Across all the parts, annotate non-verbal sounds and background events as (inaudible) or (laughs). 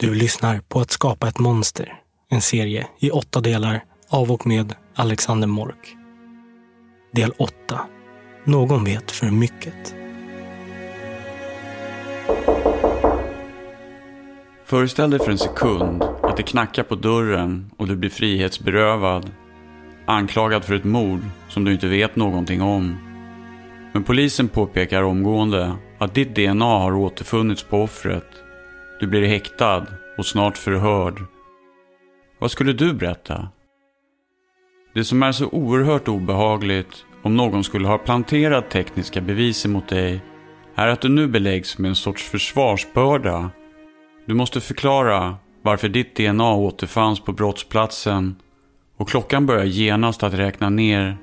Du lyssnar på Att skapa ett monster, en serie i åtta delar av och med Alexander Mork. Del 8. Någon vet för mycket. Föreställ dig för en sekund att det knackar på dörren och du blir frihetsberövad. Anklagad för ett mord som du inte vet någonting om. Men polisen påpekar omgående att ditt DNA har återfunnits på offret. Du blir häktad och snart förhörd. Vad skulle du berätta? Det som är så oerhört obehagligt om någon skulle ha planterat tekniska bevis emot dig är att du nu beläggs med en sorts försvarsbörda. Du måste förklara varför ditt DNA återfanns på brottsplatsen och klockan börjar genast att räkna ner.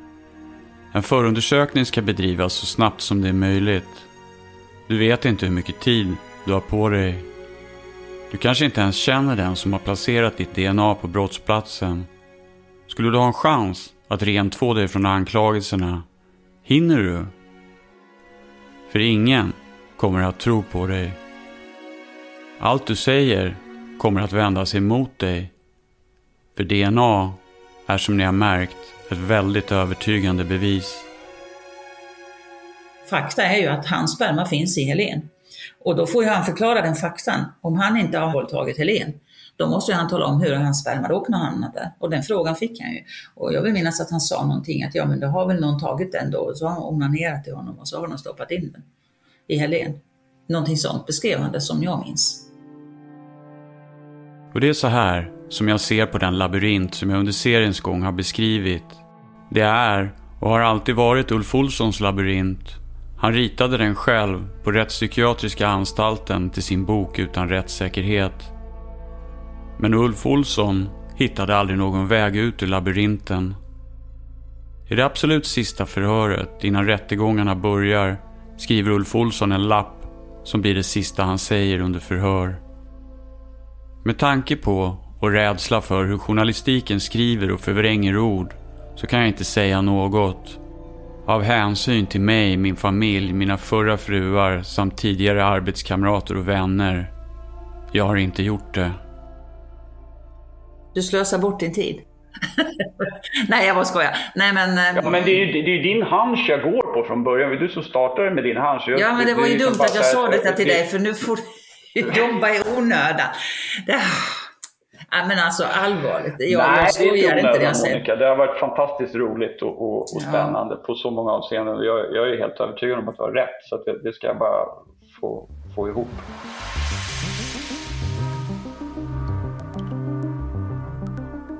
En förundersökning ska bedrivas så snabbt som det är möjligt. Du vet inte hur mycket tid du har på dig. Du kanske inte ens känner den som har placerat ditt DNA på brottsplatsen. Skulle du ha en chans att rentvå dig från anklagelserna? Hinner du? För ingen kommer att tro på dig. Allt du säger kommer att vändas emot dig. För DNA är som ni har märkt ett väldigt övertygande bevis. Fakta är ju att hans sperma finns i Helen. Och då får ju han förklara den faktan. Om han inte har våldtagit Helen, då måste han tala om hur hans sperma då kunde hamna där. Och den frågan fick han ju. Och jag vill minnas att han sa någonting att ja men då har väl någon tagit den då och så har han onanerat till honom och så har de stoppat in den i Helen. Någonting sånt beskrev han det som jag minns. Och det är så här som jag ser på den labyrint som jag under seriens gång har beskrivit. Det är och har alltid varit Ulf Olssons labyrint. Han ritade den själv på Rättspsykiatriska anstalten till sin bok Utan rättssäkerhet. Men Ulf Olsson hittade aldrig någon väg ut ur labyrinten. I det absolut sista förhöret, innan rättegångarna börjar, skriver Ulf Olsson en lapp som blir det sista han säger under förhör. Med tanke på och rädsla för hur journalistiken skriver och förvränger ord så kan jag inte säga något. Av hänsyn till mig, min familj, mina förra fruar samt tidigare arbetskamrater och vänner. Jag har inte gjort det. Du slösar bort din tid. (laughs) Nej, jag bara skojar. Nej, men... Ja, men det är ju det är din hunch jag går på från början. Det är du som startade med din hunch. Ja, men det var ju dumt att jag sa detta till dig, för nu får du jobba i onödan. Det... Ja, men alltså allvarligt, jag, Nej, jag skojar inte det jag säger. Monica. Det har varit fantastiskt roligt och, och, och spännande ja. på så många avseenden. Jag, jag är helt övertygad om att du har rätt, så det, det, ska jag bara få, få ihop.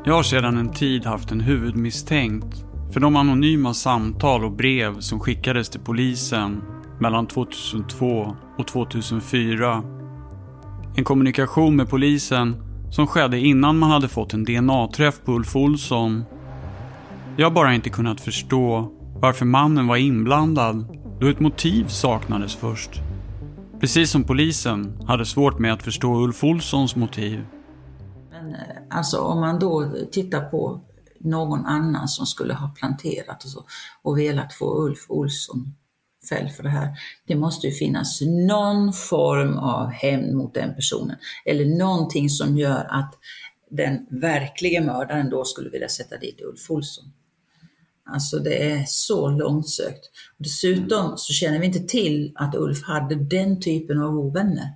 Jag har sedan en tid haft en huvudmisstänkt för de anonyma samtal och brev som skickades till polisen mellan 2002 och 2004. En kommunikation med polisen som skedde innan man hade fått en DNA-träff på Ulf Olsson. Jag har bara inte kunnat förstå varför mannen var inblandad då ett motiv saknades först. Precis som polisen hade svårt med att förstå Ulf Olssons motiv. Men eh, alltså om man då tittar på någon annan som skulle ha planterat och, så, och velat få Ulf Olsson fälld för det här. Det måste ju finnas någon form av hämnd mot den personen. Eller någonting som gör att den verkliga mördaren då skulle vilja sätta dit Ulf Olsson. Alltså det är så långsökt. Dessutom så känner vi inte till att Ulf hade den typen av ovänner.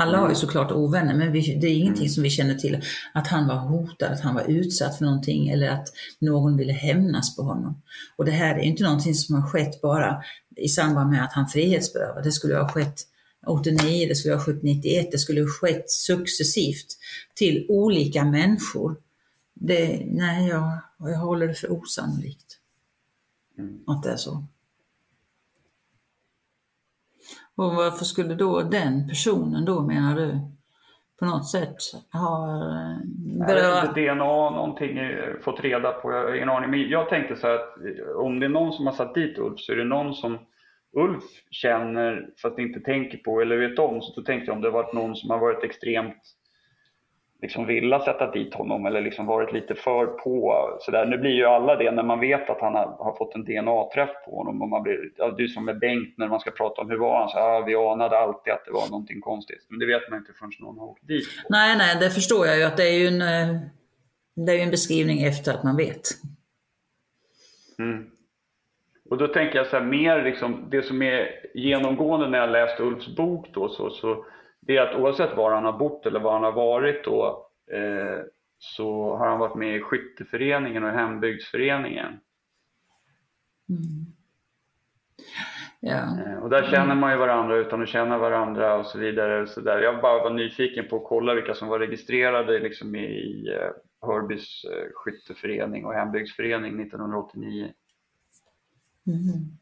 Alla har ju såklart ovänner, men vi, det är ingenting som vi känner till att han var hotad, att han var utsatt för någonting eller att någon ville hämnas på honom. Och det här är inte någonting som har skett bara i samband med att han frihetsberövades. Det skulle ha skett 89, det skulle ha skett 91, det skulle ha skett successivt till olika människor. Det, nej, jag, jag håller det för osannolikt att det är så. Och varför skulle då den personen då, menar du, på något sätt ha berört... DNA någonting fått reda på, jag har ingen aning. Men jag tänkte så här att om det är någon som har satt dit Ulf så är det någon som Ulf känner fast inte tänker på eller vet om. Så då tänkte jag om det varit någon som har varit extremt liksom vilja sätta dit honom eller liksom varit lite för på. Så där. Nu blir ju alla det när man vet att han har, har fått en DNA-träff på honom. Och man blir, ja, är som med Bengt när man ska prata om hur var han? Så, ah, vi anade alltid att det var någonting konstigt. Men det vet man inte förrän någon har åkt dit. Nej, nej, det förstår jag ju att det är ju en, eh, det är en beskrivning efter att man vet. Mm. Och då tänker jag så här, mer liksom, det som är genomgående när jag läste Ulfs bok då, så, så det är att oavsett var han har bott eller var han har varit då, eh, så har han varit med i skytteföreningen och hembygdsföreningen. Mm. Ja. Eh, och där känner man ju varandra utan att känna varandra och så vidare. Och så där. Jag bara var nyfiken på att kolla vilka som var registrerade liksom i eh, Hörbys eh, skytteförening och hembygdsförening 1989. Mm.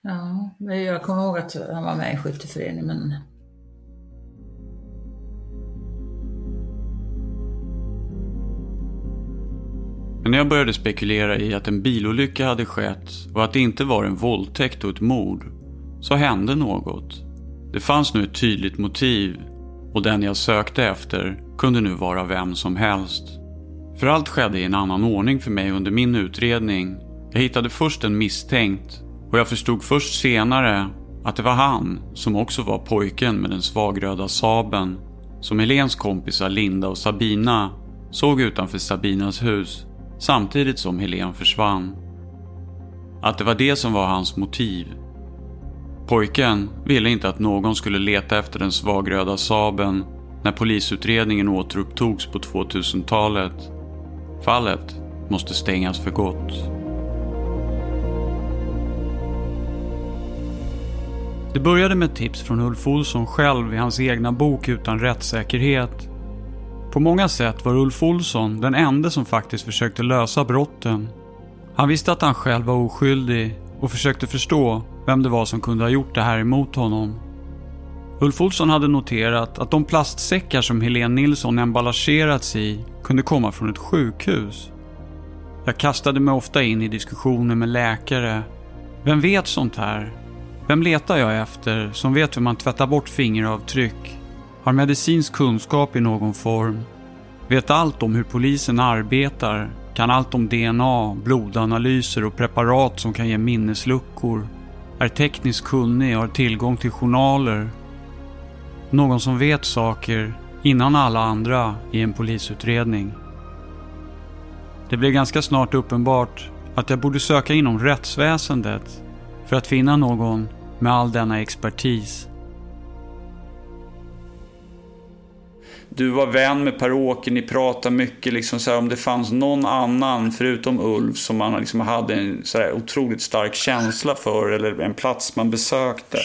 Ja, jag kommer ihåg att han var med i skytteföreningen men Men när jag började spekulera i att en bilolycka hade skett och att det inte var en våldtäkt och ett mord, så hände något. Det fanns nu ett tydligt motiv och den jag sökte efter kunde nu vara vem som helst. För allt skedde i en annan ordning för mig under min utredning. Jag hittade först en misstänkt och jag förstod först senare att det var han som också var pojken med den svagröda saben som Helens kompisar Linda och Sabina såg utanför Sabinas hus samtidigt som Helen försvann. Att det var det som var hans motiv. Pojken ville inte att någon skulle leta efter den svagröda Saben när polisutredningen återupptogs på 2000-talet. Fallet måste stängas för gott. Det började med tips från Ulf Olsson själv i hans egna bok Utan rättssäkerhet på många sätt var Ulf Olsson den enda som faktiskt försökte lösa brotten. Han visste att han själv var oskyldig och försökte förstå vem det var som kunde ha gjort det här emot honom. Ulf Olsson hade noterat att de plastsäckar som Helene Nilsson emballagerats i kunde komma från ett sjukhus. Jag kastade mig ofta in i diskussioner med läkare. Vem vet sånt här? Vem letar jag efter som vet hur man tvättar bort fingeravtryck har medicinsk kunskap i någon form, vet allt om hur polisen arbetar, kan allt om DNA, blodanalyser och preparat som kan ge minnesluckor, är tekniskt kunnig och har tillgång till journaler. Någon som vet saker innan alla andra i en polisutredning. Det blev ganska snart uppenbart att jag borde söka inom rättsväsendet för att finna någon med all denna expertis. Du var vän med Per-Åke, ni pratade mycket liksom så här, om det fanns någon annan förutom Ulf som man liksom hade en så här, otroligt stark känsla för eller en plats man besökte.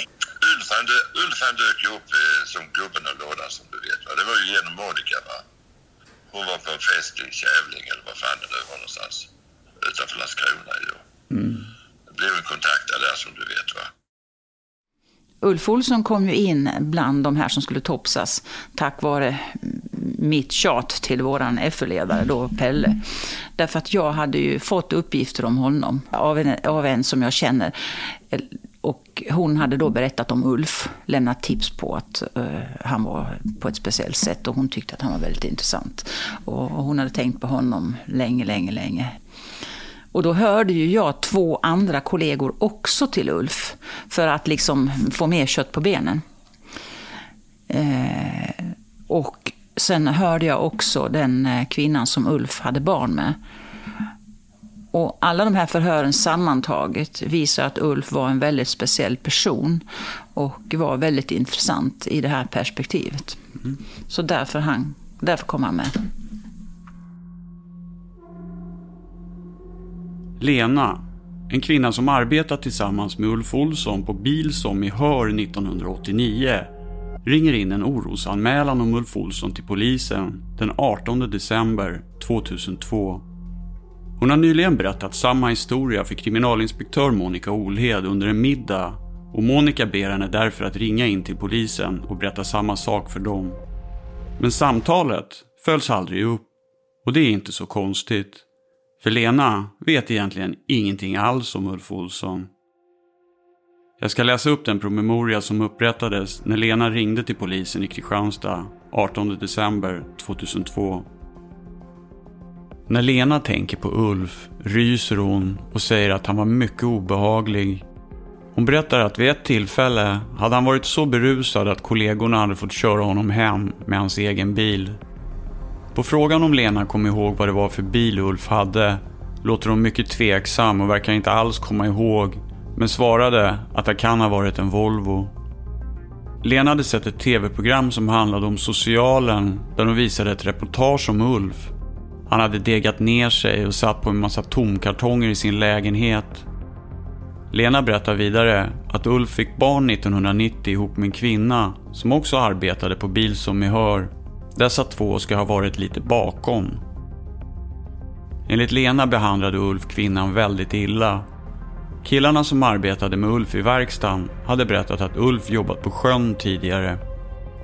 Ulf han, Ulf han dök ju upp eh, som gubben och lådan som du vet. Va? Det var ju genom Monica. Va? Hon var på en fest i Kävling eller vad fan det nu var någonstans. Utanför Landskrona ju. Mm. Det blev en kontakt där som du vet. va. Ulf Olsson kom ju in bland de här som skulle topsas tack vare mitt tjat till våran FU-ledare då, Pelle. Därför att jag hade ju fått uppgifter om honom av en, av en som jag känner. Och hon hade då berättat om Ulf, lämnat tips på att uh, han var på ett speciellt sätt och hon tyckte att han var väldigt intressant. Och, och hon hade tänkt på honom länge, länge, länge. Och då hörde ju jag två andra kollegor också till Ulf. För att liksom få mer kött på benen. Eh, och sen hörde jag också den eh, kvinnan som Ulf hade barn med. Och alla de här förhören sammantaget visar att Ulf var en väldigt speciell person. Och var väldigt intressant i det här perspektivet. Mm. Så därför, han, därför kom han med. Lena, en kvinna som arbetat tillsammans med Ulf Olsson på Bilsom i Hör 1989, ringer in en orosanmälan om Ulf Olsson till polisen den 18 december 2002. Hon har nyligen berättat samma historia för kriminalinspektör Monica Olhed under en middag och Monica ber henne därför att ringa in till polisen och berätta samma sak för dem. Men samtalet följs aldrig upp och det är inte så konstigt. För Lena vet egentligen ingenting alls om Ulf Olsson. Jag ska läsa upp den promemoria som upprättades när Lena ringde till polisen i Kristianstad 18 december 2002. När Lena tänker på Ulf ryser hon och säger att han var mycket obehaglig. Hon berättar att vid ett tillfälle hade han varit så berusad att kollegorna hade fått köra honom hem med hans egen bil. På frågan om Lena kom ihåg vad det var för bil Ulf hade låter hon mycket tveksam och verkar inte alls komma ihåg men svarade att det kan ha varit en Volvo. Lena hade sett ett tv-program som handlade om socialen där de visade ett reportage om Ulf. Han hade degat ner sig och satt på en massa tomkartonger i sin lägenhet. Lena berättar vidare att Ulf fick barn 1990 ihop med en kvinna som också arbetade på bil som i hör. Dessa två ska ha varit lite bakom. Enligt Lena behandlade Ulf kvinnan väldigt illa. Killarna som arbetade med Ulf i verkstaden hade berättat att Ulf jobbat på sjön tidigare.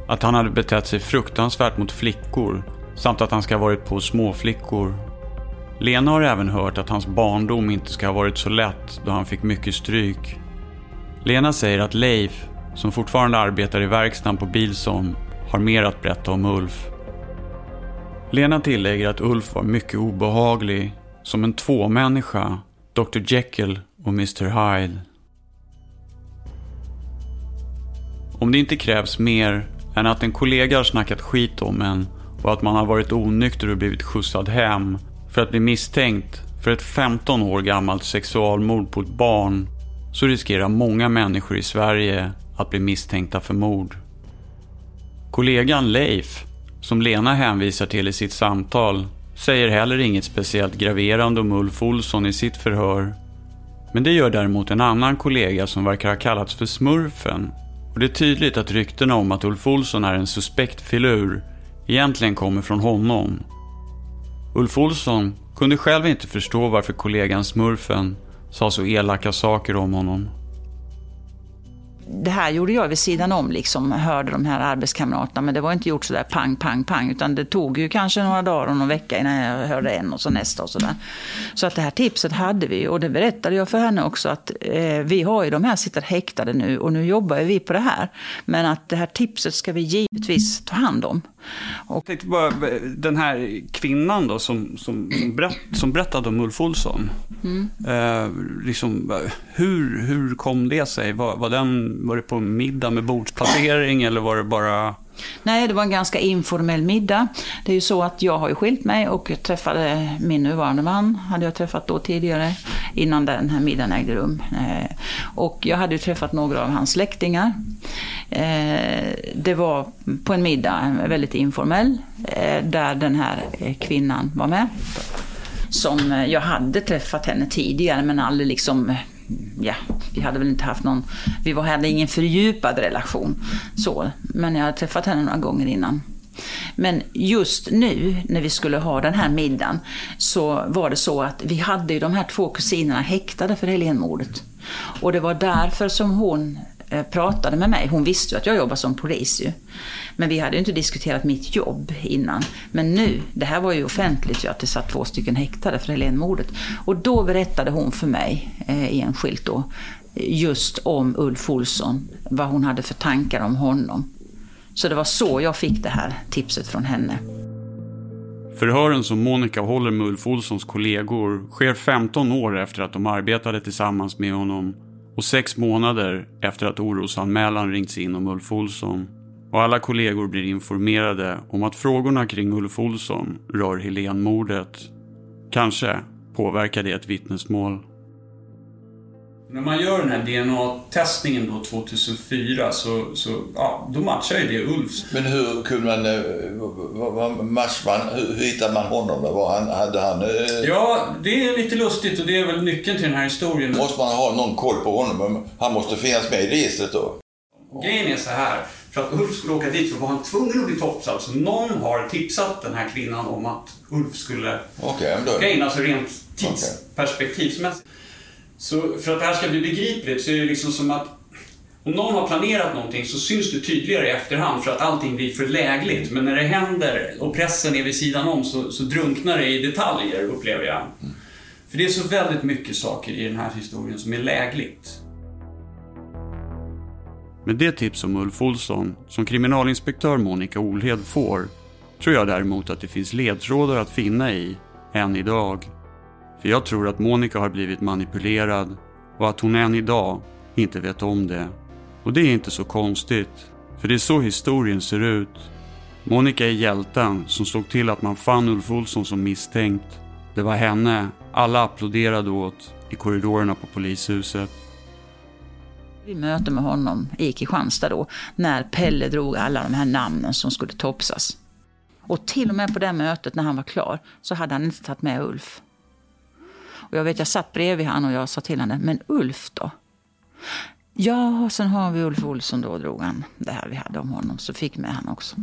Att han hade betett sig fruktansvärt mot flickor samt att han ska ha varit på småflickor. Lena har även hört att hans barndom inte ska ha varit så lätt då han fick mycket stryk. Lena säger att Leif, som fortfarande arbetar i verkstaden på Bilson, har mer att berätta om Ulf. Lena tillägger att Ulf var mycket obehaglig, som en tvåmänniska, Dr Jekyll och Mr Hyde. Om det inte krävs mer än att en kollega har snackat skit om en och att man har varit onykter och blivit skjutsad hem för att bli misstänkt för ett 15 år gammalt sexualmord på ett barn så riskerar många människor i Sverige att bli misstänkta för mord. Kollegan Leif, som Lena hänvisar till i sitt samtal, säger heller inget speciellt graverande om Ulf Olsson i sitt förhör. Men det gör däremot en annan kollega som verkar ha kallats för Smurfen. Och det är tydligt att ryktena om att Ulf Olsson är en suspekt filur egentligen kommer från honom. Ulf Olsson kunde själv inte förstå varför kollegan Smurfen sa så elaka saker om honom. Det här gjorde jag vid sidan om, liksom, hörde de här arbetskamraterna, men det var inte gjort sådär pang, pang, pang, utan det tog ju kanske några dagar och någon vecka innan jag hörde en och så nästa och sådär. Så att det här tipset hade vi och det berättade jag för henne också att eh, vi har ju de här sitter häktade nu och nu jobbar vi på det här. Men att det här tipset ska vi givetvis ta hand om. Och... Jag tänkte bara, den här kvinnan då som, som, som, berätt, som berättade om Ulf Olsson. Mm. Eh, liksom, hur, hur kom det sig? Var, var, den, var det på middag med bordsplacering eller var det bara Nej, det var en ganska informell middag. Det är ju så att jag har ju skilt mig och träffade min nuvarande man, hade jag träffat då tidigare, innan den här middagen ägde rum. Eh, och jag hade ju träffat några av hans släktingar. Eh, det var på en middag, väldigt informell, eh, där den här kvinnan var med. Som jag hade träffat henne tidigare men aldrig liksom ja, vi hade väl inte haft någon, vi hade ingen fördjupad relation. Så, men jag hade träffat henne några gånger innan. Men just nu när vi skulle ha den här middagen så var det så att vi hade ju de här två kusinerna häktade för Helénmordet. Och det var därför som hon eh, pratade med mig. Hon visste ju att jag jobbar som polis ju. Men vi hade ju inte diskuterat mitt jobb innan. Men nu, det här var ju offentligt ju att det satt två stycken häktade för Helénmordet. Och då berättade hon för mig eh, enskilt då just om Ulf Olsson, vad hon hade för tankar om honom. Så det var så jag fick det här tipset från henne. Förhören som Monica håller med Ulf Olssons kollegor sker 15 år efter att de arbetade tillsammans med honom och sex månader efter att orosanmälan ringts in om Ulf Olsson. Och alla kollegor blir informerade om att frågorna kring Ulf Olsson rör Helénmordet. Kanske påverkar det ett vittnesmål. När man gör den här DNA-testningen då 2004 så, så ja, då matchar ju det Ulfs. Men hur kunde man, eh, man, hur, hur hittade man honom? Var han, hade han... Eh... Ja, det är lite lustigt och det är väl nyckeln till den här historien. Måste man ha någon koll på honom? Han måste finnas med i registret då? Grejen är så här, för att Ulf skulle åka dit så var han tvungen att bli topsad. Så någon har tipsat den här kvinnan om att Ulf skulle okay, då... åka in, alltså rent tidsperspektivsmässigt. Okay. Så för att det här ska bli begripligt så är det liksom som att om någon har planerat någonting så syns det tydligare i efterhand för att allting blir för lägligt. Men när det händer och pressen är vid sidan om så, så drunknar det i detaljer, upplever jag. Mm. För det är så väldigt mycket saker i den här historien som är lägligt. Med det tips om Ulf Olsson som kriminalinspektör Monica Olhed får tror jag däremot att det finns ledtrådar att finna i än idag. För jag tror att Monica har blivit manipulerad och att hon än idag inte vet om det. Och det är inte så konstigt, för det är så historien ser ut. Monica är hjälten som såg till att man fann Ulf Olsson som misstänkt. Det var henne alla applåderade åt i korridorerna på polishuset. Vi möte med honom i Kristianstad då, när Pelle drog alla de här namnen som skulle topsas. Och till och med på det mötet när han var klar så hade han inte tagit med Ulf. Och jag vet, jag satt bredvid honom och jag sa till honom, men Ulf då? Ja, sen har vi Ulf Olsson då, drog han det här vi hade om honom, så fick med han också.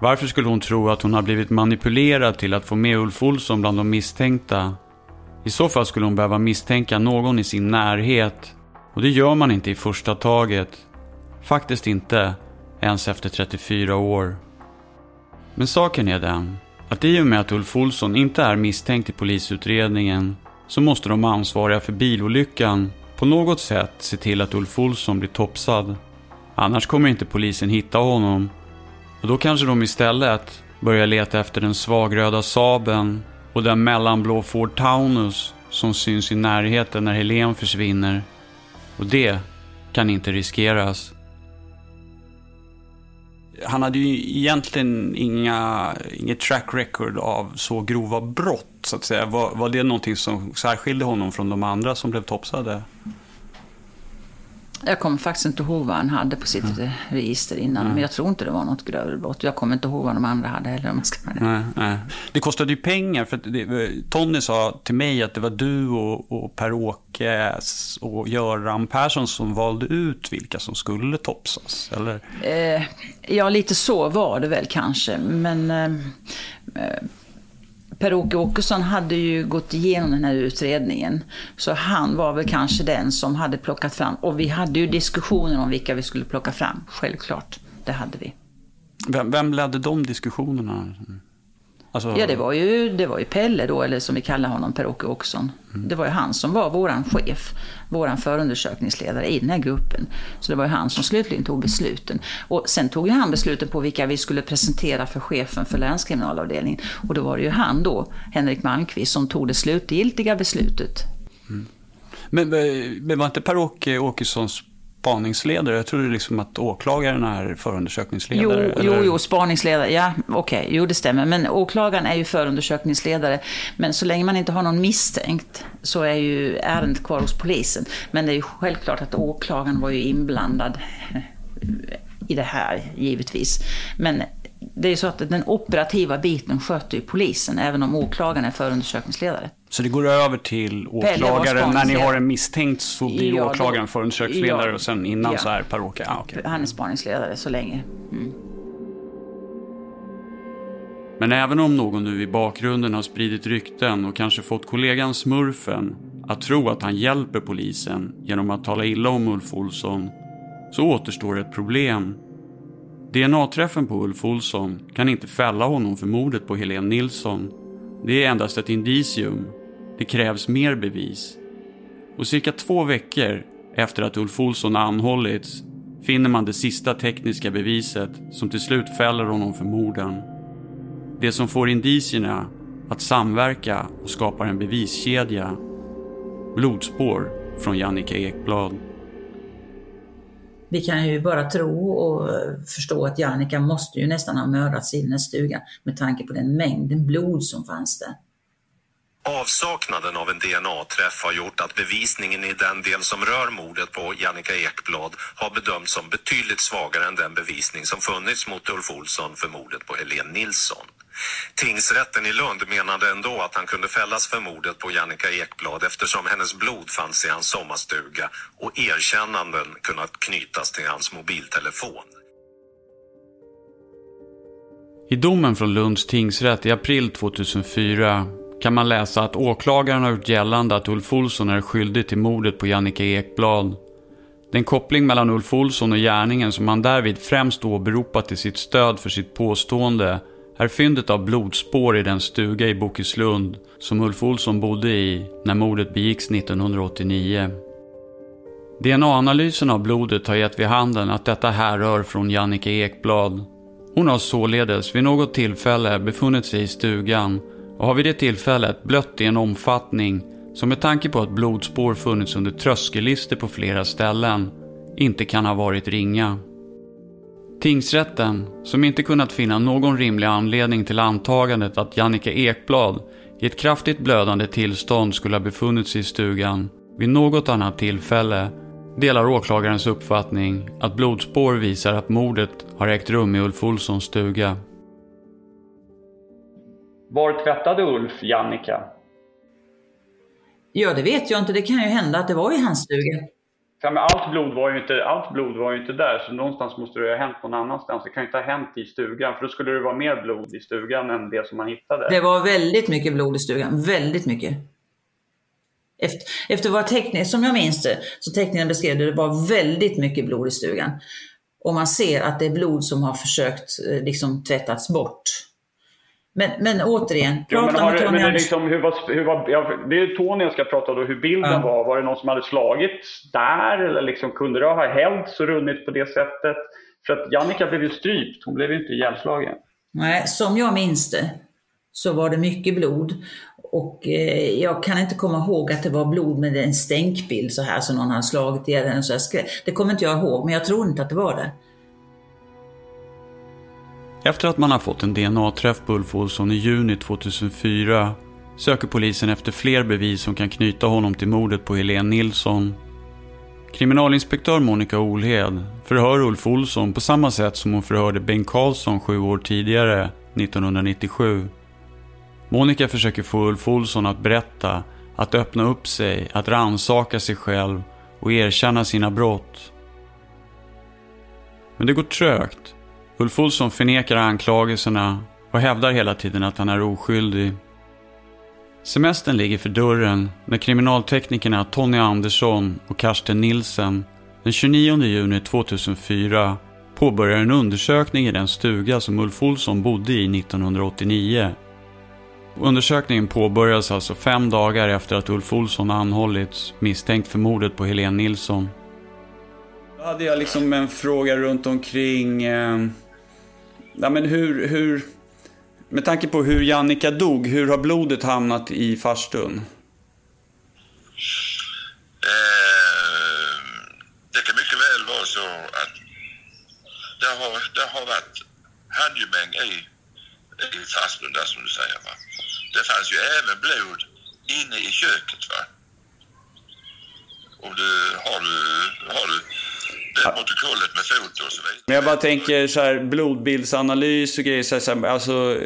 Varför skulle hon tro att hon har blivit manipulerad till att få med Ulf Olsson bland de misstänkta? I så fall skulle hon behöva misstänka någon i sin närhet. Och det gör man inte i första taget. Faktiskt inte, ens efter 34 år. Men saken är den, att i och med att Ulf Olsson inte är misstänkt i polisutredningen så måste de ansvariga för bilolyckan på något sätt se till att Ulf Olsson blir topsad. Annars kommer inte polisen hitta honom. Och då kanske de istället börjar leta efter den svagröda Saben och den mellanblå Ford Taunus som syns i närheten när Helen försvinner. Och det kan inte riskeras. Han hade ju egentligen inga, inget track record av så grova brott, så att säga. Var, var det någonting som särskilde honom från de andra som blev topsade? Jag kommer faktiskt inte ihåg vad han hade på sitt mm. register innan. Mm. Men jag tror inte det var något grövre brott. Jag kommer inte ihåg vad de andra hade heller om jag ska det. Nej, nej. Det kostade ju pengar. För det, Tony sa till mig att det var du och, och Per-Åke och Göran Persson som valde ut vilka som skulle topsas. Eller? Eh, ja, lite så var det väl kanske. Men eh, eh Per-Åke Åkesson hade ju gått igenom den här utredningen. Så han var väl kanske den som hade plockat fram. Och vi hade ju diskussioner om vilka vi skulle plocka fram. Självklart, det hade vi. Vem, vem ledde de diskussionerna? Alltså... Ja, det var, ju, det var ju Pelle då, eller som vi kallar honom, Per-Åke Åkesson. Mm. Det var ju han som var våran chef, våran förundersökningsledare i den här gruppen. Så det var ju han som slutligen tog besluten. Och sen tog ju han besluten på vilka vi skulle presentera för chefen för länskriminalavdelningen. Och då var det ju han då, Henrik Malmqvist, som tog det slutgiltiga beslutet. Mm. Men, men var inte Per-Åke Åkessons spaningsledare? Jag trodde liksom att åklagaren är förundersökningsledare. Jo, jo, jo spaningsledare. Ja, okej. Okay. Jo, det stämmer. Men åklagaren är ju förundersökningsledare. Men så länge man inte har någon misstänkt så är ju ärendet kvar hos polisen. Men det är ju självklart att åklagaren var ju inblandad i det här, givetvis. Men det är så att den operativa biten sköter ju polisen, även om åklagaren är förundersökningsledare. Så det går över till åklagaren. När ni har en misstänkt så blir ja, åklagaren förundersökningsledare ja, och sen innan ja. så är Per-Åke... Ah, okay. Han är spaningsledare så länge. Mm. Men även om någon nu i bakgrunden har spridit rykten och kanske fått kollegan Smurfen att tro att han hjälper polisen genom att tala illa om Ulf Olsson så återstår ett problem. DNA-träffen på Ulf Olsson kan inte fälla honom för mordet på Helene Nilsson. Det är endast ett indicium det krävs mer bevis. Och cirka två veckor efter att Ulf Olsson anhållits finner man det sista tekniska beviset som till slut fäller honom för morden. Det som får indicierna att samverka och skapar en beviskedja. Blodspår från Jannica Ekblad. Vi kan ju bara tro och förstå att Jannica måste ju nästan ha mördats i den här stugan med tanke på den mängden blod som fanns där. Avsaknaden av en DNA-träff har gjort att bevisningen i den del som rör mordet på Jannica Ekblad har bedömts som betydligt svagare än den bevisning som funnits mot Ulf Olsson för mordet på Helene Nilsson. Tingsrätten i Lund menade ändå att han kunde fällas för mordet på Jannica Ekblad eftersom hennes blod fanns i hans sommarstuga och erkännanden kunnat knytas till hans mobiltelefon. I domen från Lunds tingsrätt i april 2004 kan man läsa att åklagaren har gjort gällande att Ulf Olsson är skyldig till mordet på Jannica Ekblad. Den koppling mellan Ulf Olsson och gärningen som han därvid främst åberopat till sitt stöd för sitt påstående är fyndet av blodspår i den stuga i Bokeslund som Ulf Olsson bodde i när mordet begicks 1989. DNA-analysen av blodet har gett vid handen att detta härrör från Jannica Ekblad. Hon har således vid något tillfälle befunnit sig i stugan och har vid det tillfället blött i en omfattning som med tanke på att blodspår funnits under tröskellister på flera ställen inte kan ha varit ringa. Tingsrätten, som inte kunnat finna någon rimlig anledning till antagandet att Jannica Ekblad i ett kraftigt blödande tillstånd skulle ha befunnit sig i stugan vid något annat tillfälle, delar åklagarens uppfattning att blodspår visar att mordet har ägt rum i Ulf Olssons stuga. Var tvättade Ulf Jannica? Ja, det vet jag inte. Det kan ju hända att det var i hans stuga. Ja, men allt, blod var ju inte, allt blod var ju inte där, så någonstans måste det ha hänt någon annanstans. Det kan ju inte ha hänt i stugan, för då skulle det vara mer blod i stugan än det som man hittade. Det var väldigt mycket blod i stugan. Väldigt mycket. Efter, efter vad teckningen, som jag minns det, så teckningen beskrev det, det var väldigt mycket blod i stugan. Och man ser att det är blod som har försökt eh, liksom tvättats bort. Men, men återigen, Jo, men prata har med det, Tony men det, liksom, hur var, hur var, ja, det är Tony jag ska prata då, hur bilden Ja. var. Var det någon som hade slagits där? Eller liksom, kunde det ha hällts och runnit på det sättet? För att Jannica blev ju strypt, hon blev ju inte ihjälslagen. Nej, som jag minns det så var det mycket blod. Och eh, jag kan inte komma ihåg att det var blod med en stänkbild så här som någon hade slagit ihjäl henne. Det kommer inte jag ihåg, men jag tror inte att det var det. Efter att man har fått en DNA-träff på Ulf Olsson i juni 2004 söker polisen efter fler bevis som kan knyta honom till mordet på Helene Nilsson. Kriminalinspektör Monica Olhed förhör Ulf Olsson på samma sätt som hon förhörde Bengt Karlsson sju år tidigare, 1997. Monica försöker få Ulf Olsson att berätta, att öppna upp sig, att ransaka sig själv och erkänna sina brott. Men det går trögt. Ulf Olsson förnekar anklagelserna och hävdar hela tiden att han är oskyldig. Semestern ligger för dörren när kriminalteknikerna Tony Andersson och Karsten Nilsen den 29 juni 2004 påbörjar en undersökning i den stuga som Ulf Olsson bodde i 1989. Undersökningen påbörjas alltså fem dagar efter att Ulf Olsson anhållits misstänkt för mordet på Helene Nilsson. Då hade jag liksom en fråga runt omkring... Eh, ja, men hur, hur... Med tanke på hur Jannica dog, hur har blodet hamnat i farstun? Eh, det kan mycket väl vara så att det har, det har varit handgemäng i, i farstun där som du säger. Va? Det fanns ju även blod inne i köket. Va? Om du har du, har du det protokollet med foto och så vidare. Men jag bara tänker så här blodbildsanalys och grejer. Så här, så här, alltså,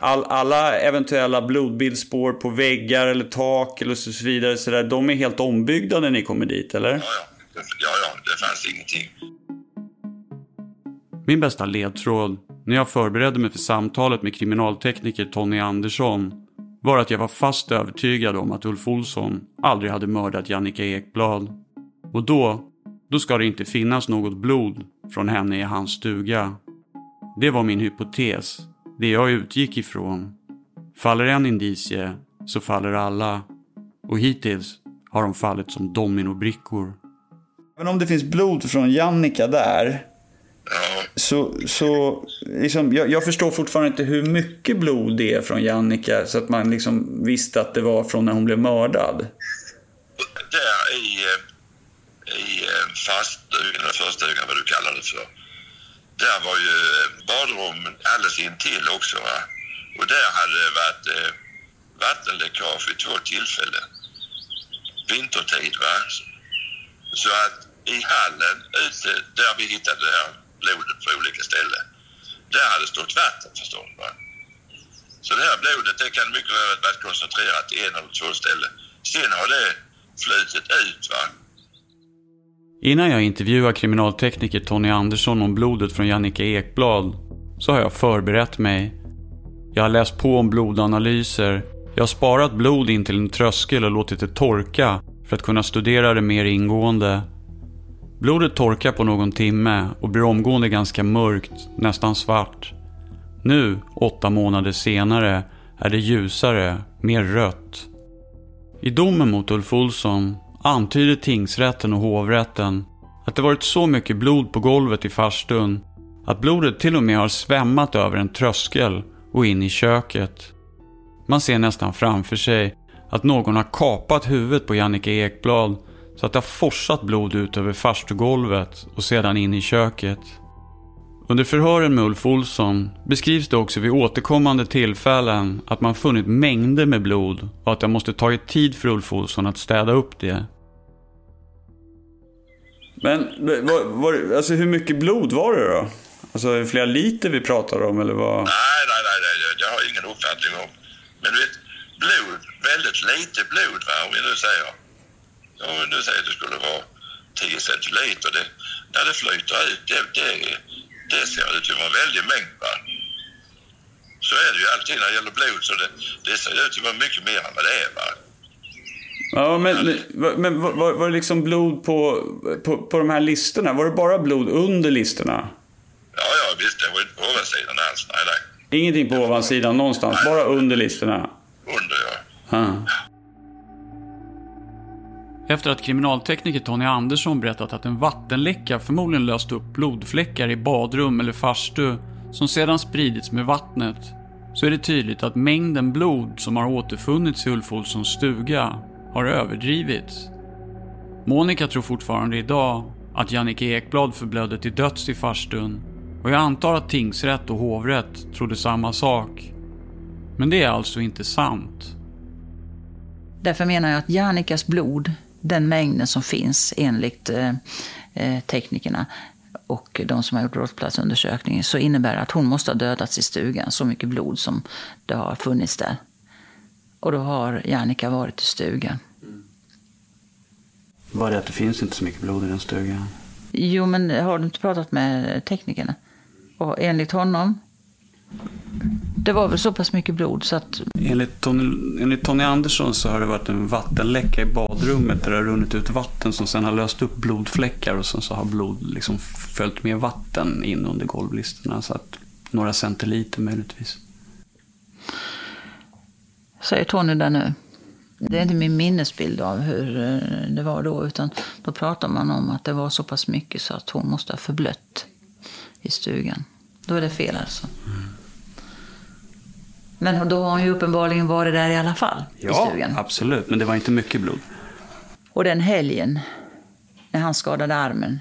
all, alla eventuella blodbildsspår på väggar eller tak eller så vidare. Så där, de är helt ombyggda när ni kommer dit, eller? Ja, ja. Det- Ja, ja, det fanns ingenting. Min bästa ledtråd när jag förberedde mig för samtalet med kriminaltekniker Tony Andersson var att jag var fast övertygad om att Ulf Olsson aldrig hade mördat Jannica Ekblad. Och då, då ska det inte finnas något blod från henne i hans stuga. Det var min hypotes, det jag utgick ifrån. Faller en indicie så faller alla. Och hittills har de fallit som dominobrickor. Men om det finns blod från Jannica där, Ja, så, så liksom, jag, jag förstår fortfarande inte hur mycket blod det är från Jannica så att man liksom visste att det var från när hon blev mördad. där i, eh, i eh, faststugan, eller förstugan, vad du kallar det för. Där var ju eh, badrummen alldeles intill också. Va? Och där hade det varit eh, vattenläckage vid två tillfällen. Vintertid. Va? Så att i hallen ute, där vi hittade det här blodet på olika ställen, där hade stått vatten förstås. Va? Så det här blodet det kan mycket väl ha varit koncentrerat till en eller två ställen. Sen har det flutit ut. Va? Innan jag intervjuar kriminaltekniker Tony Andersson om blodet från Jannica Ekblad så har jag förberett mig. Jag har läst på om blodanalyser. Jag har sparat blod in till en tröskel och låtit det torka för att kunna studera det mer ingående. Blodet torkar på någon timme och blir omgående ganska mörkt, nästan svart. Nu, åtta månader senare, är det ljusare, mer rött. I domen mot Ulf Olsson antyder tingsrätten och hovrätten att det varit så mycket blod på golvet i farstun att blodet till och med har svämmat över en tröskel och in i köket. Man ser nästan framför sig att någon har kapat huvudet på Jannike Ekblad så att det har forsat blod ut över farstugolvet och sedan in i köket. Under förhören med Ulf Olsson beskrivs det också vid återkommande tillfällen att man funnit mängder med blod och att det måste tagit tid för Ulf Olsson att städa upp det. Men var, var, alltså hur mycket blod var det då? Alltså flera liter vi pratar om eller vad? Nej, nej, nej, nej, det har jag ingen uppfattning om. Men du vet, blod, väldigt lite blod va, om vi nu säger. Om vi nu säger att det skulle vara 10 centiliter. Det, när det flyter ut, det, det, det ser ut att vara en väldig mängd va. Så är det ju alltid när det gäller blod, så det, det ser ut att vara mycket mer än vad det är va. Ja, men, men var, var det liksom blod på, på, på de här listorna? Var det bara blod under listorna? Ja, ja, visst. Det var inte på ovansidan alls. Nej, nej. Ingenting på ovansidan någonstans, Nej. bara under listorna? Under, ja. Ja. Efter att kriminaltekniker Tony Andersson berättat att en vattenläcka förmodligen löst upp blodfläckar i badrum eller farstu som sedan spridits med vattnet så är det tydligt att mängden blod som har återfunnits i Ulf Olssons stuga har överdrivits. Monica tror fortfarande idag att Jannike Ekblad förblödde till döds i farstun och jag antar att tingsrätt och hovrätt trodde samma sak. Men det är alltså inte sant. Därför menar jag att Jannikas blod, den mängden som finns enligt eh, eh, teknikerna och de som har gjort brottsplatsundersökningen, så innebär det att hon måste ha dödats i stugan, så mycket blod som det har funnits där. Och då har Jannika varit i stugan. Bara det att det finns inte så mycket blod i den stugan. Jo, men har du inte pratat med teknikerna? Och enligt honom, det var väl så pass mycket blod så att Enligt Tony, enligt Tony Andersson så har det varit en vattenläcka i badrummet där det har runnit ut vatten som sen har löst upp blodfläckar och sen så har blod liksom följt med vatten in under golvlistorna. Så att några centiliter möjligtvis. säger Tony där nu. Det är inte min minnesbild av hur eh, det var då, utan då pratar man om att det var så pass mycket så att hon måste ha förblött i stugan. Då är det fel alltså. Men då har hon ju uppenbarligen varit där i alla fall, i Ja, stugan. absolut. Men det var inte mycket blod. Och den helgen, när han skadade armen,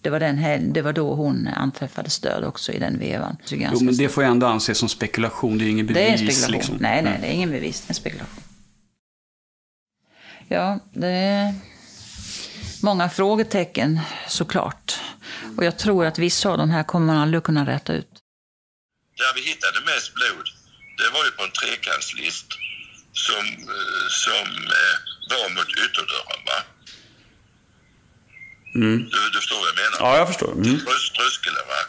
det var, den helg, det var då hon anträffades död också i den vevan. Så Jo, men det får ju ändå anses som spekulation. Det är ju ingen bevis. Det är en spekulation. Liksom. Nej, nej, det är ingen bevis. Det är en spekulation. Ja, det är många frågetecken såklart. Och jag tror att vissa av de här kommer man aldrig kunna rätta ut. Där vi hittade mest blod, det var ju på en trekantslist som, eh, som eh, var mot ytterdörren va? Mm. Du, du förstår vad jag menar? Ja, jag förstår. Mm. Trös, tröskeln va?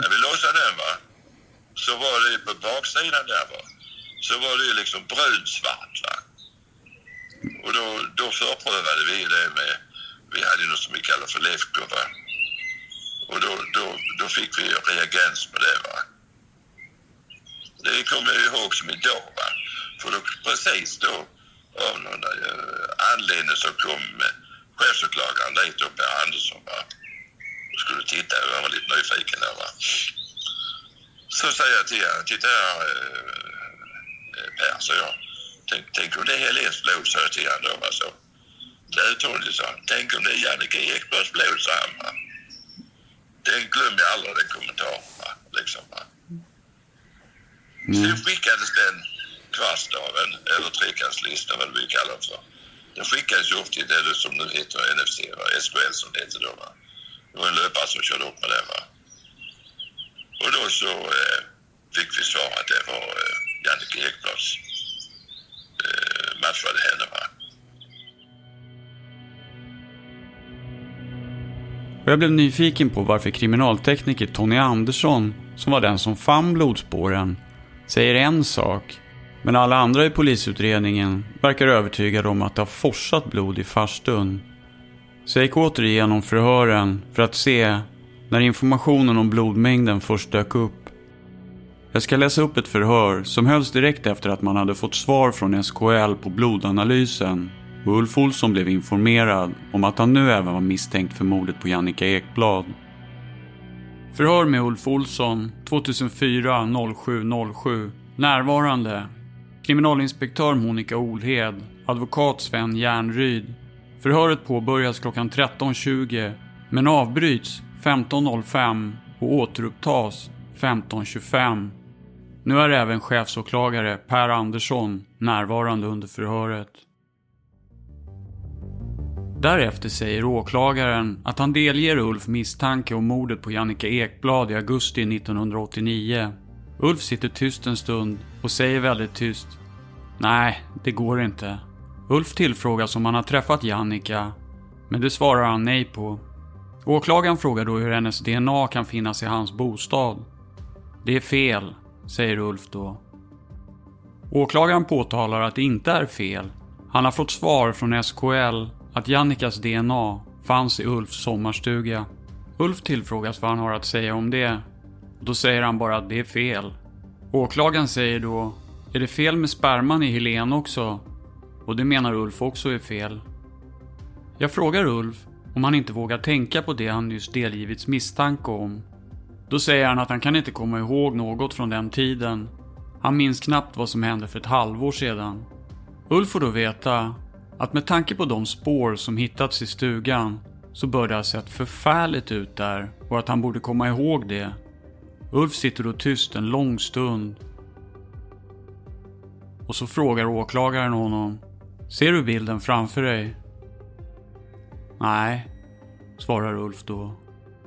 När vi låsade den va, så var det på baksidan där va, så var det liksom brunsvart va. Och då, då förprövade vi det med, vi hade något som vi kallar för Lefko va. Och då, då, då fick vi reagens med det va. Det kommer jag ihåg som idag va. För då, precis då, av någon uh, anledning så kom uh, chefsåklagaren dit Per Andersson va och skulle titta. Jag var lite nyfiken där va. Så säger jag till honom, titta här eh, eh Per, så jag. Tänk, tänk om det är Helens blod, sa jag till honom då. Va, så. Det Tony sa, tänk om det är Jannike Ekbergs blod, sa han. Va. Den glömmer jag aldrig, den kommentaren. Va, liksom, va. Sen skickades den kvartsdagen, eller trekantslista, vad vi kallar det för. Den skickades ju upp till det som nu heter NFC, va? SKL som det heter då. Va? Det var en löpare som körde upp med det. Va? Och då så eh, fick vi svar att det var eh, Jannike Ekblads eh, matchade henne. Va? Och jag blev nyfiken på varför kriminaltekniker Tony Andersson, som var den som fann blodspåren, säger en sak, men alla andra i polisutredningen verkar övertygade om att det har forsat blod i farstun. Så jag gick åter igenom förhören för att se när informationen om blodmängden först dök upp. Jag ska läsa upp ett förhör som hölls direkt efter att man hade fått svar från SKL på blodanalysen och Ulf Olsson blev informerad om att han nu även var misstänkt för mordet på Jannica Ekblad. Förhör med Ulf Olsson 2004 07 07. Närvarande. Kriminalinspektör Monica Olhed. Advokat Sven Järnryd. Förhöret påbörjas klockan 13.20 men avbryts 15.05 och återupptas 15.25. Nu är även chefsåklagare Per Andersson närvarande under förhöret. Därefter säger åklagaren att han delger Ulf misstanke om mordet på Jannica Ekblad i augusti 1989. Ulf sitter tyst en stund och säger väldigt tyst. Nej, det går inte. Ulf tillfrågas om han har träffat Jannica, men det svarar han nej på. Åklagaren frågar då hur hennes DNA kan finnas i hans bostad. Det är fel, säger Ulf då. Åklagaren påtalar att det inte är fel. Han har fått svar från SKL att Jannikas DNA fanns i Ulfs sommarstuga. Ulf tillfrågas vad han har att säga om det. Då säger han bara att det är fel. Åklagaren säger då, är det fel med sperman i Helen också? Och det menar Ulf också är fel. Jag frågar Ulf om han inte vågar tänka på det han nyss delgivits misstanke om. Då säger han att han kan inte komma ihåg något från den tiden. Han minns knappt vad som hände för ett halvår sedan. Ulf får då veta att med tanke på de spår som hittats i stugan så bör det ha sett förfärligt ut där och att han borde komma ihåg det. Ulf sitter då tyst en lång stund. Och så frågar åklagaren honom. Ser du bilden framför dig? Nej, svarar Ulf då.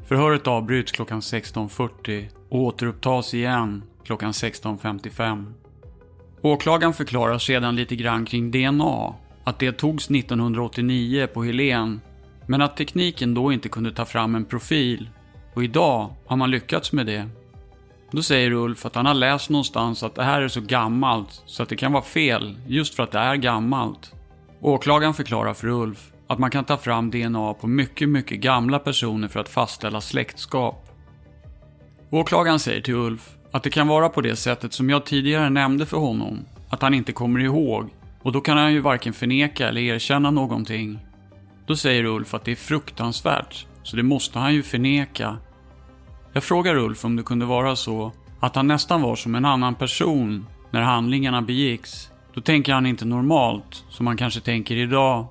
Förhöret avbryts klockan 16.40 och återupptas igen klockan 16.55. Åklagaren förklarar sedan lite grann kring DNA. Att det togs 1989 på Helen, men att tekniken då inte kunde ta fram en profil. Och idag har man lyckats med det. Då säger Ulf att han har läst någonstans att det här är så gammalt så att det kan vara fel just för att det är gammalt. Åklagaren förklarar för Ulf att man kan ta fram DNA på mycket, mycket gamla personer för att fastställa släktskap. Åklagaren säger till Ulf att det kan vara på det sättet som jag tidigare nämnde för honom, att han inte kommer ihåg och då kan han ju varken förneka eller erkänna någonting. Då säger Ulf att det är fruktansvärt, så det måste han ju förneka. Jag frågar Ulf om det kunde vara så att han nästan var som en annan person när handlingarna begicks. Då tänker han inte normalt, som man kanske tänker idag.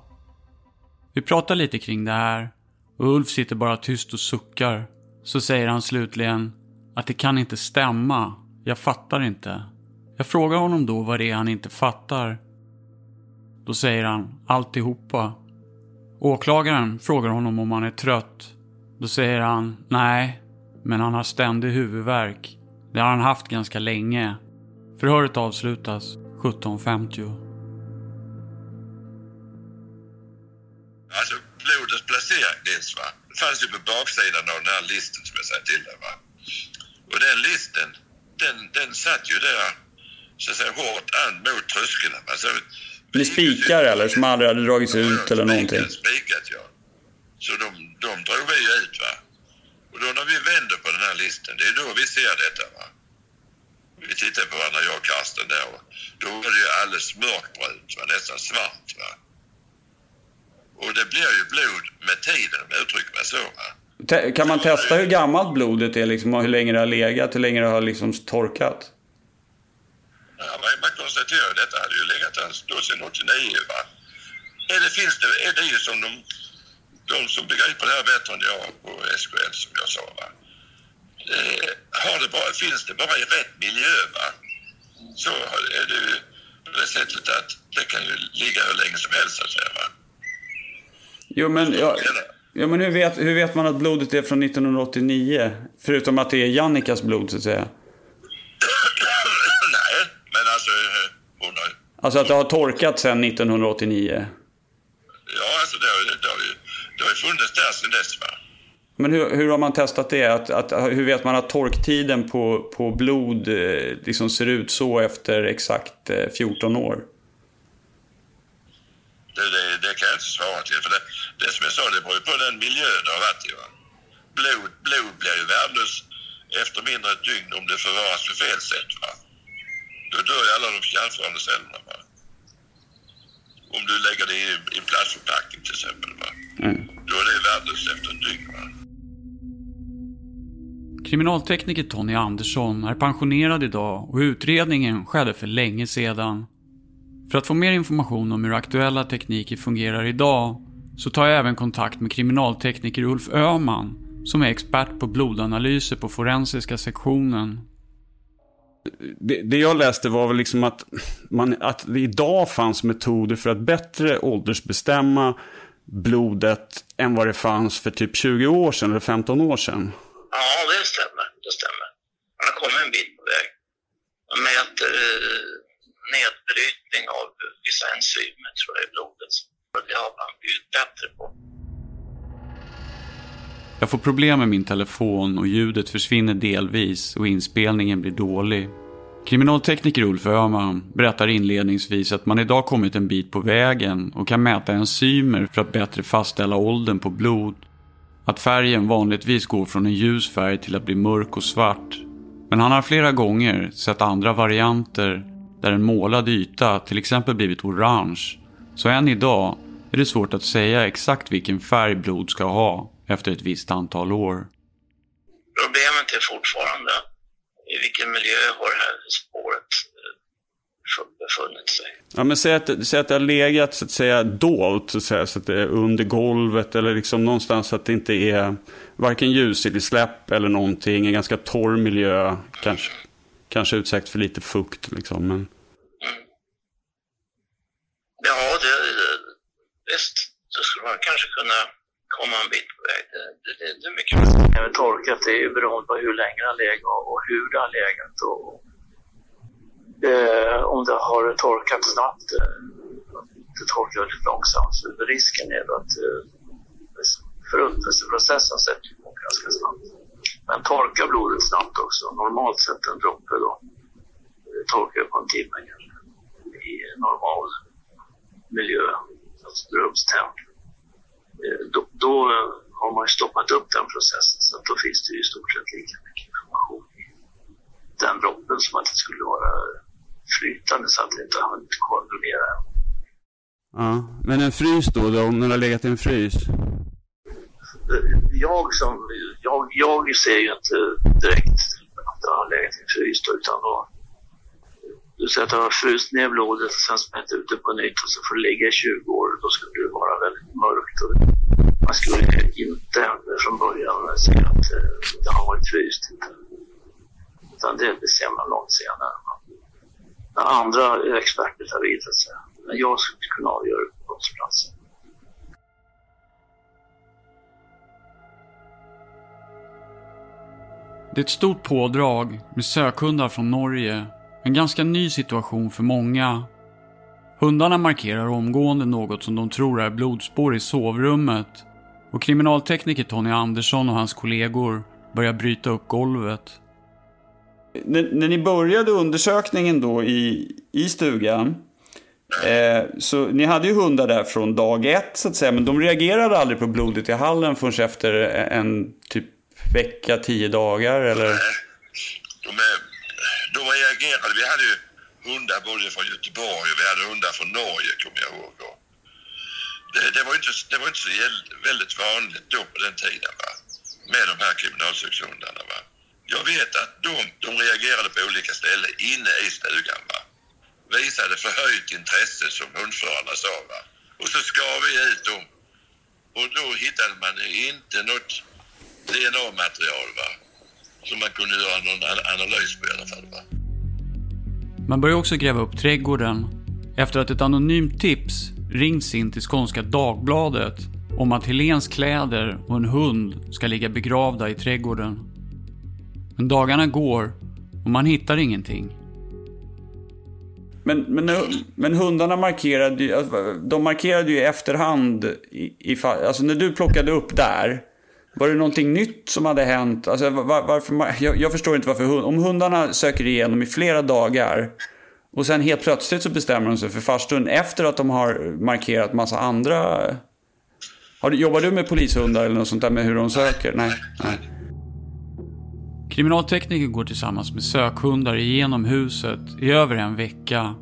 Vi pratar lite kring det här och Ulf sitter bara tyst och suckar. Så säger han slutligen att det kan inte stämma. Jag fattar inte. Jag frågar honom då vad det är han inte fattar. Då säger han alltihopa. Åklagaren frågar honom om han är trött. Då säger han nej, men han har ständig huvudvärk. Det har han haft ganska länge. Förhöret avslutas 17.50. Alltså blodets placering dels va. Det fanns ju på baksidan av den här listen som jag sa till dig va. Och den listen, den, den satt ju där så att säga hårt an mot tröskeln. Alltså, med spikar eller som aldrig hade dragits ut eller någonting? Spikat ja. Så de, de drog vi ut va. Och då när vi vänder på den här listen, det är då vi ser detta va. Vi tittar på varandra, jag och Karsten där och då var det ju alldeles mörkbrunt, va? nästan svart va. Och det blir ju blod med tiden om jag uttrycker mig så va. Te- Kan man testa hur gammalt blodet är liksom, och hur länge det har legat, hur länge det har liksom torkat? Man, man konstaterar ju detta hade ju legat då sedan 89 va. Eller finns det, är det ju som de, de som begriper det här bättre än jag på SKL som jag sa va. Eh, har det bara, finns det bara i rätt miljö va. Så är det ju på det sättet att det kan ju ligga hur länge som helst så att säga va. Jo men, ja, ja, men hur, vet, hur vet man att blodet är från 1989? Förutom att det är Jannikas blod så att säga. Nej, men alltså eh, hon har Alltså att det har torkat sedan 1989. Ja, alltså det har, ju- det har ju det har ju funnits där sedan dess va. Men hur, hur har man testat det? Att, att, hur vet man att torktiden på, på blod eh, liksom ser ut så efter exakt eh, 14 år? Det, det, det kan jag inte svara till. För det, det som jag sa, det beror ju på den miljö det har varit i. Va? Blod, blod blir ju värdelöst efter mindre ett dygn om det förvaras på fel sätt. Va? Då dör alla de kärnförande cellerna. Va? Om du lägger det i, en plastförpackning till exempel, va? då är det värdelöst efter ett dygn. Va? Kriminaltekniker Tony Andersson är pensionerad idag och utredningen skedde för länge sedan. För att få mer information om hur aktuella tekniker fungerar idag så tar jag även kontakt med kriminaltekniker Ulf Öhman som är expert på blodanalyser på forensiska sektionen. Det, det jag läste var väl liksom att, man, att det idag fanns metoder för att bättre åldersbestämma blodet än vad det fanns för typ 20 år sedan eller 15 år sedan. Ja, det stämmer. Det stämmer. Man har kommit en bit på väg. Man mäter eh, nedbrytning av vissa enzymer tror jag i blodet. Det har man blivit bättre på. Jag får problem med min telefon och ljudet försvinner delvis och inspelningen blir dålig. Kriminaltekniker Ulf Öhman berättar inledningsvis att man idag kommit en bit på vägen och kan mäta enzymer för att bättre fastställa åldern på blod. Att färgen vanligtvis går från en ljus färg till att bli mörk och svart. Men han har flera gånger sett andra varianter där en målad yta till exempel blivit orange. Så än idag är det svårt att säga exakt vilken färg blod ska ha efter ett visst antal år. Problemet är fortfarande i vilken miljö har det här spåret eh, befunnit sig. Ja, men säg att, säg att det har legat så att säga dolt, så att, säga, så att det är under golvet eller liksom någonstans så att det inte är varken ljus eller släpp eller någonting. En ganska torr miljö, kanske, kanske utsatt för lite fukt liksom. Men... Ja, det, det, visst. Då skulle man kanske kunna komma en bit på väg. Det, det, det, det är mycket Även torkat det är ju beroende på hur länge det har legat och, hur det har legat. Och, eh, om det har torkat snabbt, eh, det torkar väldigt långsamt, så risken är att eh, förruttnelseprocessen sätter igång ganska snabbt. Men torka blodet snabbt också. Normalt sett en droppe då torkar på en timme kanske i normal miljö, alltså rumstemp. Då, då har man stoppat upp den processen så då finns det ju i stort sett lika mycket information i den droppen som att det skulle vara flytande så att det inte har hunnit koagulera. Ja. Men en frys då, då, om den har legat i en frys? Jag, som, jag, jag ser ju inte direkt att det har legat i en frys då, utan då du säger att du har fryst ner blodet och sen smält ut det på nytt och så får det ligga i 20 år. Då skulle det vara väldigt mörkt. Och man skulle inte från början säga att eh, det har varit fryst. Utan det, ser man långt senare. När andra experter tar vid, så att säga. Men jag skulle kunna avgöra det på brottsplatsen. Det är ett stort pådrag med sökhundar från Norge. En ganska ny situation för många. Hundarna markerar omgående något som de tror är blodspår i sovrummet. Och kriminaltekniker Tony Andersson och hans kollegor börjar bryta upp golvet. När, när ni började undersökningen då i, i stugan, eh, så ni hade ju hundar där från dag ett så att säga, men de reagerade aldrig på blodet i hallen förrän efter en typ vecka, tio dagar eller? De, är, de reagerade. Vi hade ju hundar både från Göteborg och vi hade hundar från Norge, kommer jag ihåg. Det, det, var inte, det var inte så väldigt vanligt då på den tiden, va? med de här kriminalsökshundarna. Va? Jag vet att de, de reagerade på olika ställen inne i stugan. Va? Visade förhöjt intresse, som hundförarna sa. Va? Och så skar vi ut dem. Och då hittade man inte något DNA-material va? Som man kunde göra någon an- analys på i alla fall. Va? Man börjar också gräva upp trädgården efter att ett anonymt tips ringts in till Skånska Dagbladet om att Helens kläder och en hund ska ligga begravda i trädgården. Men dagarna går och man hittar ingenting. Men, men, men hundarna markerade alltså, de markerade ju i efterhand, i, i, alltså när du plockade upp där, var det någonting nytt som hade hänt? Alltså, var, varför, jag, jag förstår inte varför, hund- om hundarna söker igenom i flera dagar och sen helt plötsligt så bestämmer de sig för farstun efter att de har markerat massa andra... Har du, jobbar du med polishundar eller något sånt där med hur de söker? Nej. Nej. Kriminaltekniker går tillsammans med sökhundar igenom huset i över en vecka.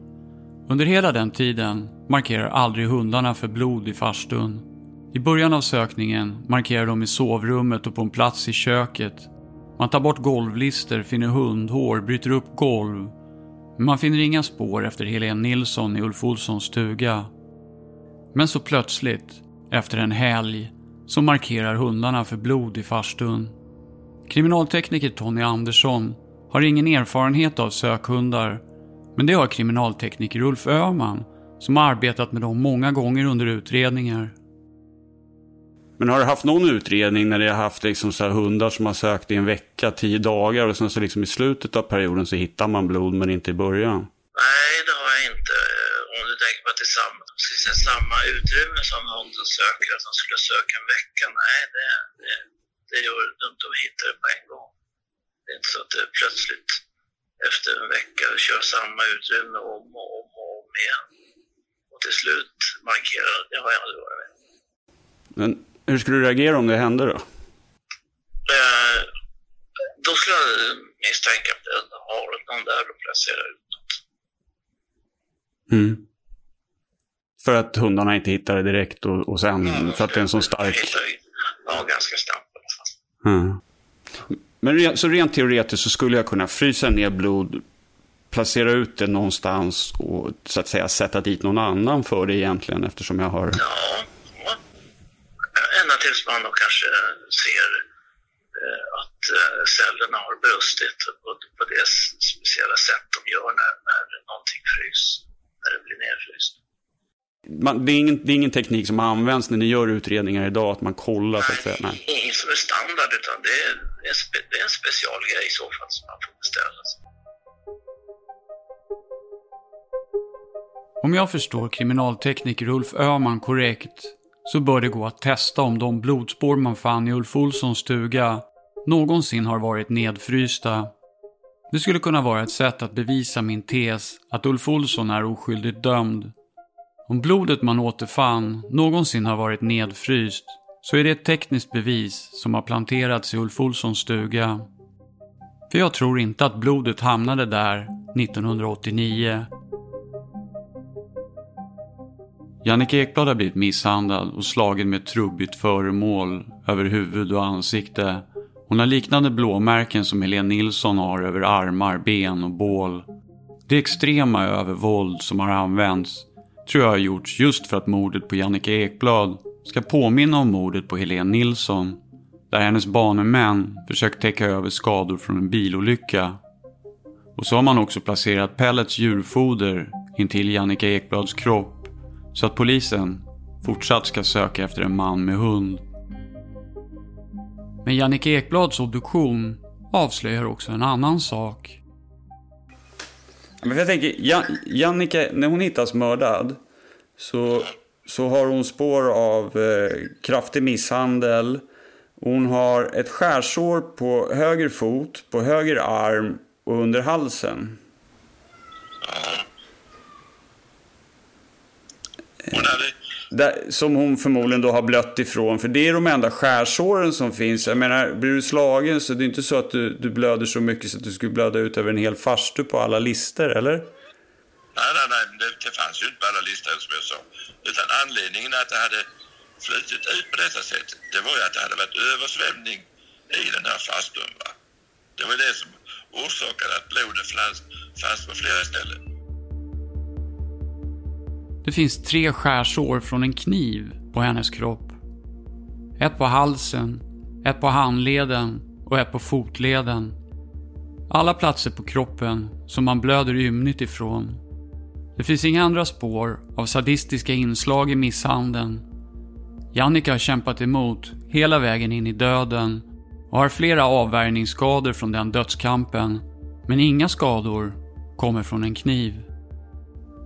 Under hela den tiden markerar aldrig hundarna för blod i farstun. I början av sökningen markerar de i sovrummet och på en plats i köket. Man tar bort golvlister, finner hundhår, bryter upp golv. Men man finner inga spår efter Helene Nilsson i Ulf Olssons stuga. Men så plötsligt, efter en helg, så markerar hundarna för blod i farstun. Kriminaltekniker Tony Andersson har ingen erfarenhet av sökhundar, men det har kriminaltekniker Ulf Öhman som har arbetat med dem många gånger under utredningar. Men har du haft någon utredning när det har haft liksom så hundar som har sökt i en vecka, tio dagar och sen så liksom i slutet av perioden så hittar man blod men inte i början? Nej, det har jag inte. Om du tänker på att det är samma, precis samma utrymme som hunden söker, att de skulle söka en vecka. Nej, det, det, det gör de inte. De hittar det på en gång. Det är inte så att det plötsligt efter en vecka kör samma utrymme om och om och om igen. Och till slut markerar. Det har jag aldrig varit med Men hur skulle du reagera om det hände då? Eh, då skulle jag misstänka att det har någon där och placerat ut något. Mm. För att hundarna inte hittar det direkt och, och sen, för att det är en sån stark... Ja, ganska snabbt i alla fall. Mm. Men så rent teoretiskt så skulle jag kunna frysa ner blod, placera ut det någonstans och så att säga sätta dit någon annan för det egentligen eftersom jag har... Ja. Ända tills man då kanske ser eh, att eh, cellerna har brustit på, det speciella sätt de gör när, när någonting frys, när det blir nedfryst. Man, det, är ingen, det är ingen teknik som används när ni gör utredningar idag, att man kollar så att säga? Nej. Inget som är standard, utan det är, det är, en, spe, det är en specialgrej i så fall som man får beställa. Om jag förstår kriminaltekniker Ulf Öhman korrekt så bör det gå att testa om de blodspår man fann i Ulf Olssons stuga någonsin har varit nedfrysta. Det skulle kunna vara ett sätt att bevisa min tes att Ulf Olsson är oskyldigt dömd. Om blodet man återfann någonsin har varit nedfryst så är det ett tekniskt bevis som har planterats i Ulf Olssons stuga. För jag tror inte att blodet hamnade där 1989. Jannica Ekblad har blivit misshandlad och slagen med ett trubbigt föremål över huvud och ansikte. Hon har liknande blåmärken som Helene Nilsson har över armar, ben och bål. Det extrema övervåld som har använts tror jag har gjorts just för att mordet på Jannica Ekblad ska påminna om mordet på Helene Nilsson. Där hennes banemän försökt täcka över skador från en bilolycka. Och så har man också placerat pellets djurfoder intill Jannica Ekblads kropp så att polisen fortsatt ska söka efter en man med hund. Men Jannike Ekblads obduktion avslöjar också en annan sak. Men jag tänker, Jan, när hon hittas mördad så, så har hon spår av eh, kraftig misshandel. Hon har ett skärsår på höger fot, på höger arm och under halsen. Där, som hon förmodligen då har blött ifrån. För det är de enda skärsåren som finns. Jag menar, blir du slagen så det är inte så att du, du blöder så mycket så att du skulle blöda ut över en hel farstu på alla lister, eller? nej, nej, nej, det, det fanns ju inte på alla listor som jag sa. Utan anledningen att det hade flutit ut på detta sätt, det var ju att det hade varit översvämning i den här farstun. Va? Det var det som orsakade att blodet fanns, fanns på flera ställen. Det finns tre skärsår från en kniv på hennes kropp. Ett på halsen, ett på handleden och ett på fotleden. Alla platser på kroppen som man blöder ymnigt ifrån. Det finns inga andra spår av sadistiska inslag i misshandeln. Jannica har kämpat emot hela vägen in i döden och har flera avvärjningsskador från den dödskampen. Men inga skador kommer från en kniv.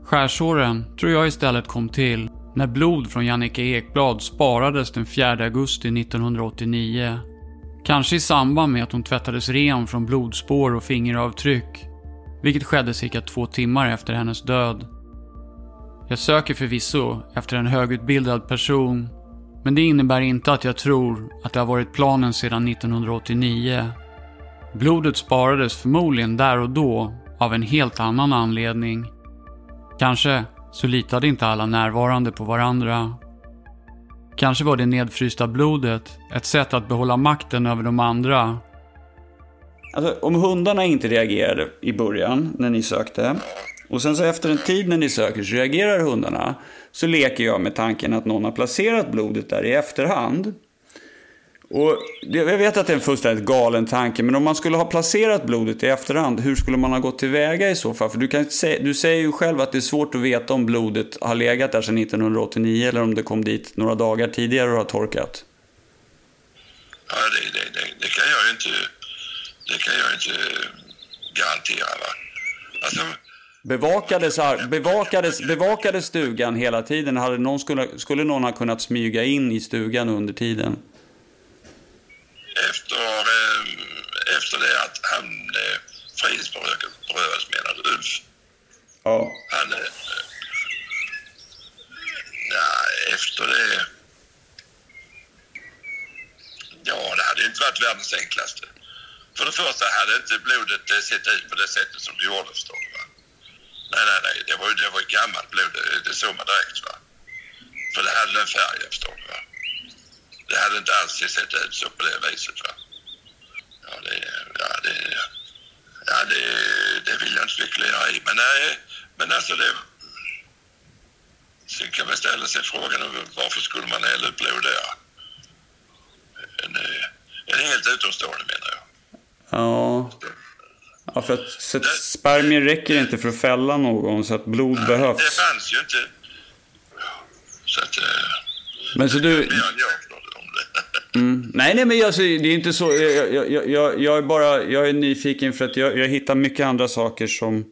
Skärsåren tror jag istället kom till när blod från Jannica Ekblad sparades den 4 augusti 1989. Kanske i samband med att hon tvättades ren från blodspår och fingeravtryck, vilket skedde cirka två timmar efter hennes död. Jag söker förvisso efter en högutbildad person, men det innebär inte att jag tror att det har varit planen sedan 1989. Blodet sparades förmodligen där och då av en helt annan anledning. Kanske så litade inte alla närvarande på varandra. Kanske var det nedfrysta blodet ett sätt att behålla makten över de andra. Alltså, om hundarna inte reagerade i början när ni sökte och sen så efter en tid när ni söker så reagerar hundarna så leker jag med tanken att någon har placerat blodet där i efterhand. Och jag vet att det är en fullständigt galen tanke, men om man skulle ha placerat blodet i efterhand, hur skulle man ha gått tillväga i så fall? För du, kan du säger ju själv att det är svårt att veta om blodet har legat där sedan 1989 eller om det kom dit några dagar tidigare och har torkat. Ja, det, det, det, det kan jag ju inte, det kan jag inte garantera. Va? Alltså, Bevakades, bevakades, bevakades stugan hela tiden? Hade någon skulle, skulle någon ha kunnat smyga in i stugan under tiden? Efter, eh, efter det att han eh, frihetsberövades menar Ulf? Ja. Han, eh, ja, efter det... Ja, det hade inte varit världens enklaste. För det första hade inte blodet eh, sett ut på det sättet som det gjorde, förstår du va? Nej, nej, nej, det var ju det var gammalt blod, det, det såg man direkt va. För det hade en färg, förstår du va. Det hade inte alls sett ut så på det viset va. Ja, det, ja, det, ja, det, det vill jag inte spekulera i. Men, nej, men alltså det... Sen kan man ställa sig frågan varför skulle man hälla ut blod där? En, en helt utomstående menar jag. Ja. Ja, för att, så att spermier räcker inte för att fälla någon, så att blod Nej, behövs. Det fanns ju inte. Så att... eh, Men så du... Jag det. Mm. Nej, nej, men alltså, det är inte så. Jag, jag, jag, jag, jag är bara jag är nyfiken för att jag, jag hittar mycket andra saker som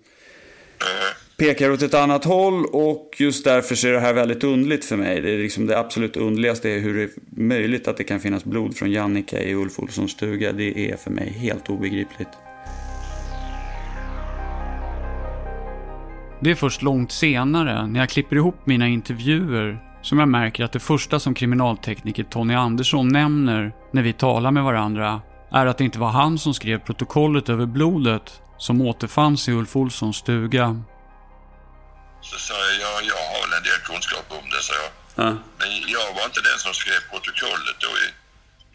pekar åt ett annat håll och just därför så är det här väldigt undligt för mig. Det är liksom det absolut underligaste är hur det är möjligt att det kan finnas blod från Jannica i Ulf Olssons stuga. Det är för mig helt obegripligt. Det är först långt senare, när jag klipper ihop mina intervjuer, som jag märker att det första som kriminaltekniker Tony Andersson nämner när vi talar med varandra är att det inte var han som skrev protokollet över blodet som återfanns i Ulf Olssons stuga. Så sa jag, ja, jag har väl en del kunskap om det, sa jag. Ja. Men jag var inte den som skrev protokollet då i,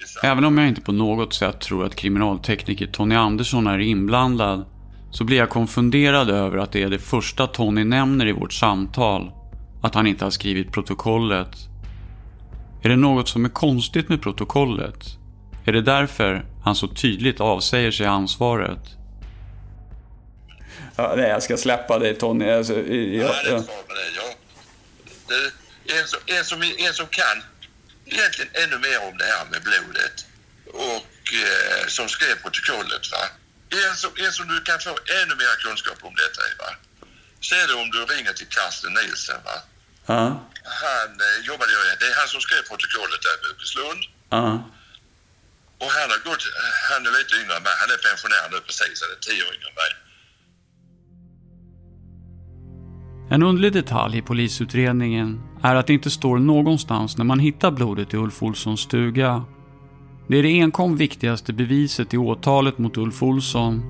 i Även om jag inte på något sätt tror att kriminaltekniker Tony Andersson är inblandad så blir jag konfunderad över att det är det första Tony nämner i vårt samtal. Att han inte har skrivit protokollet. Är det något som är konstigt med protokollet? Är det därför han så tydligt avsäger sig ansvaret? Ja, nej, jag ska släppa dig Tony. Alltså, jag, Ja, det är jag, svar på det. Ja. det är en, som, en, som, en som kan egentligen ännu mer om det här med blodet och eh, som skrev protokollet. Va? En, som, en som du kan få ännu mer kunskap om detta i. Va? Så är det om du ringer till Karsten Nielsen. Va? Ja, Han eh, jobbade ju, det är han som skrev protokollet där i Bokeslund. ja. Och han har gått, han är lite yngre än mig, han är pensionär nu precis, han är tio år yngre än mig. En underlig detalj i polisutredningen är att det inte står någonstans när man hittar blodet i Ulf Olssons stuga. Det är det enkom viktigaste beviset i åtalet mot Ulf Olsson.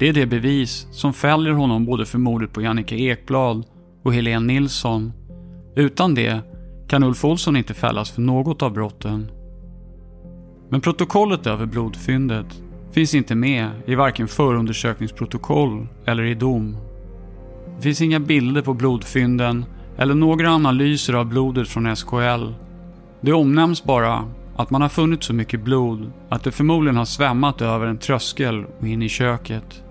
Det är det bevis som fäller honom både för mordet på Jannica Ekblad och Helene Nilsson. Utan det kan Ulf Olsson inte fällas för något av brotten. Men protokollet över blodfyndet finns inte med i varken förundersökningsprotokoll eller i dom. Det finns inga bilder på blodfynden eller några analyser av blodet från SKL. Det omnämns bara att man har funnit så mycket blod att det förmodligen har svämmat över en tröskel och in i köket.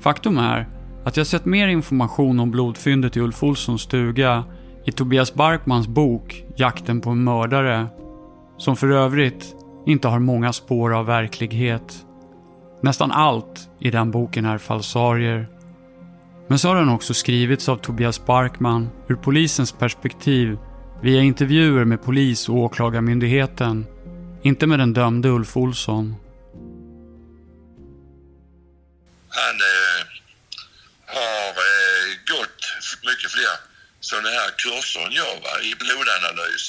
Faktum är att jag sett mer information om blodfyndet i Ulf Olssons stuga i Tobias Barkmans bok Jakten på en mördare, som för övrigt inte har många spår av verklighet. Nästan allt i den boken är falsarier. Men så har den också skrivits av Tobias Barkman ur polisens perspektiv via intervjuer med polis och åklagarmyndigheten. Inte med den dömde Ulf Olsson. Han eh, har eh, gått mycket fler sådana här kurser jag va? i blodanalys,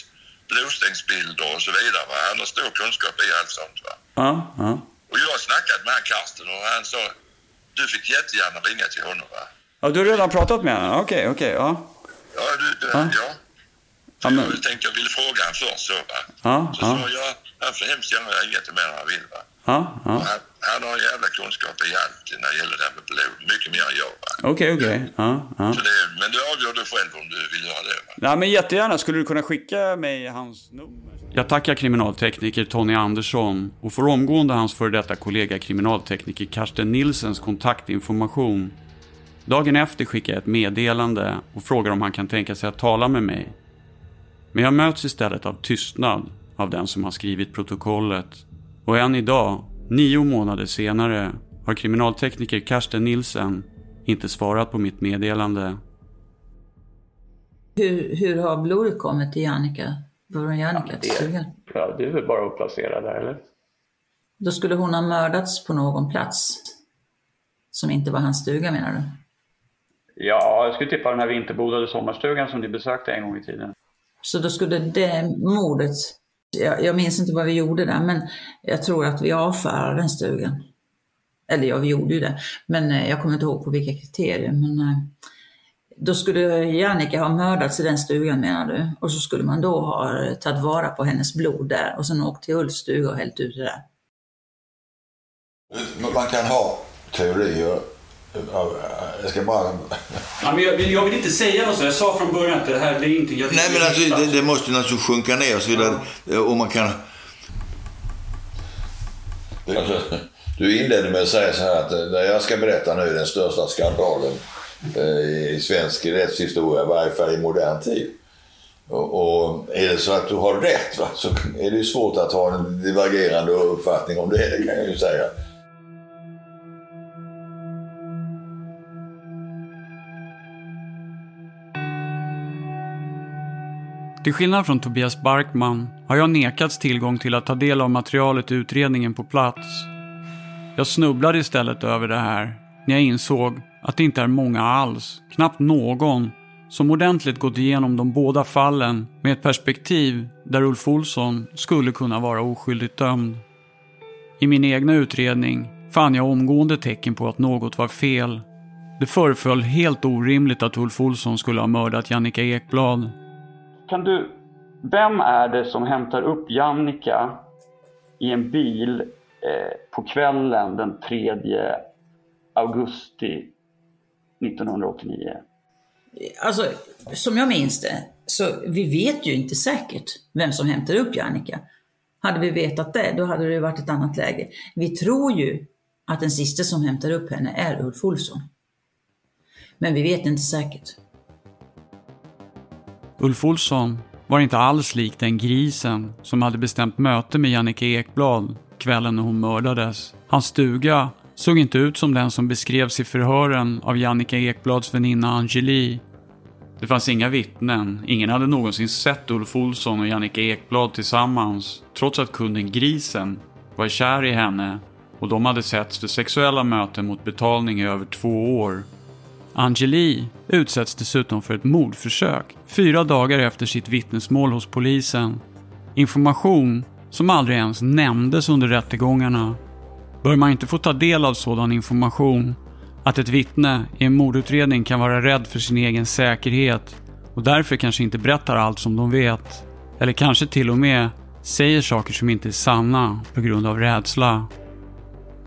blodstängsbilder och så vidare. Va? Han har stor kunskap i allt sånt. Va? Ja, ja. Och jag har snackat med han Karsten och han sa du fick jättegärna ringa till honom. Va? ja, du har redan pratat med henne? Okej, okej, ja. Ja, du, Ja. ja. Ja, men, Jag tänkte jag ville fråga han först så va. ja, Så ja, sa jag, han får hemskt gärna ringa till mig när han vill va. ja, ja. Han, han har jävla kunskaper i allt när det gäller det här med blod. Mycket mer än jag. Okej, okej. Ja, ja. Så det, men du avgör du själv om du vill göra det va. Ja, men jättegärna. Skulle du kunna skicka mig hans nummer? Jag tackar kriminaltekniker Tony Andersson och får omgående hans före detta kollega kriminaltekniker Karsten Nilsens kontaktinformation. Dagen efter skickar jag ett meddelande och frågar om han kan tänka sig att tala med mig. Men jag möts istället av tystnad av den som har skrivit protokollet. Och än idag, nio månader senare, har kriminaltekniker Karsten Nilsen inte svarat på mitt meddelande. Hur, hur har blodet kommit till Jannica? Var det Jannica till stugan? Ja, det är väl bara att placera där, eller? Då skulle hon ha mördats på någon plats som inte var hans stuga menar du? Ja, jag skulle tippa den här vinterbodade sommarstugan som ni besökte en gång i tiden. Så då skulle det mordet, jag, jag minns inte vad vi gjorde där, men jag tror att vi avfärdade den stugan. Eller ja, vi gjorde ju det, men eh, jag kommer inte ihåg på vilka kriterier. Men eh, då skulle Jannica ha mördats i den stugan menar du? Och så skulle man då ha eh, tagit vara på hennes blod där och sen åkt till Ulfs stuga och hällt ut det där. Man kan ha teorier. Jag ska bara... Ja, men jag, jag vill inte säga något så. Jag sa från början att det här det är ingenting jag Nej men alltså det, det måste naturligtvis sjunka ner och så vidare. Och man kan... Alltså, du inledde med att säga så här att eh, när jag ska berätta nu den största skandalen eh, i svensk rättshistoria, i varje fall i modern tid. Och, och är det så att du har rätt va, så är det ju svårt att ha en divergerande uppfattning om det, det kan jag ju säga. Till skillnad från Tobias Barkman har jag nekats tillgång till att ta del av materialet i utredningen på plats. Jag snubblade istället över det här när jag insåg att det inte är många alls, knappt någon, som ordentligt gått igenom de båda fallen med ett perspektiv där Ulf Olsson skulle kunna vara oskyldigt dömd. I min egna utredning fann jag omgående tecken på att något var fel. Det föreföll helt orimligt att Ulf Olsson skulle ha mördat Jannica Ekblad. Kan du, vem är det som hämtar upp Jannika i en bil eh, på kvällen den 3 augusti 1989? Alltså, som jag minns det, så vi vet ju inte säkert vem som hämtar upp Jannika. Hade vi vetat det, då hade det varit ett annat läge. Vi tror ju att den sista som hämtar upp henne är Ulf Olsson. Men vi vet inte säkert. Ulf Olsson var inte alls lik den grisen som hade bestämt möte med Jannike Ekblad kvällen när hon mördades. Hans stuga såg inte ut som den som beskrevs i förhören av Jannike Ekblads väninna Angeli. Det fanns inga vittnen, ingen hade någonsin sett Ulf Olsson och Jannike Ekblad tillsammans, trots att kunden Grisen var kär i henne och de hade setts för sexuella möten mot betalning i över två år. Angeli utsätts dessutom för ett mordförsök fyra dagar efter sitt vittnesmål hos polisen. Information som aldrig ens nämndes under rättegångarna. Bör man inte få ta del av sådan information att ett vittne i en mordutredning kan vara rädd för sin egen säkerhet och därför kanske inte berättar allt som de vet. Eller kanske till och med säger saker som inte är sanna på grund av rädsla.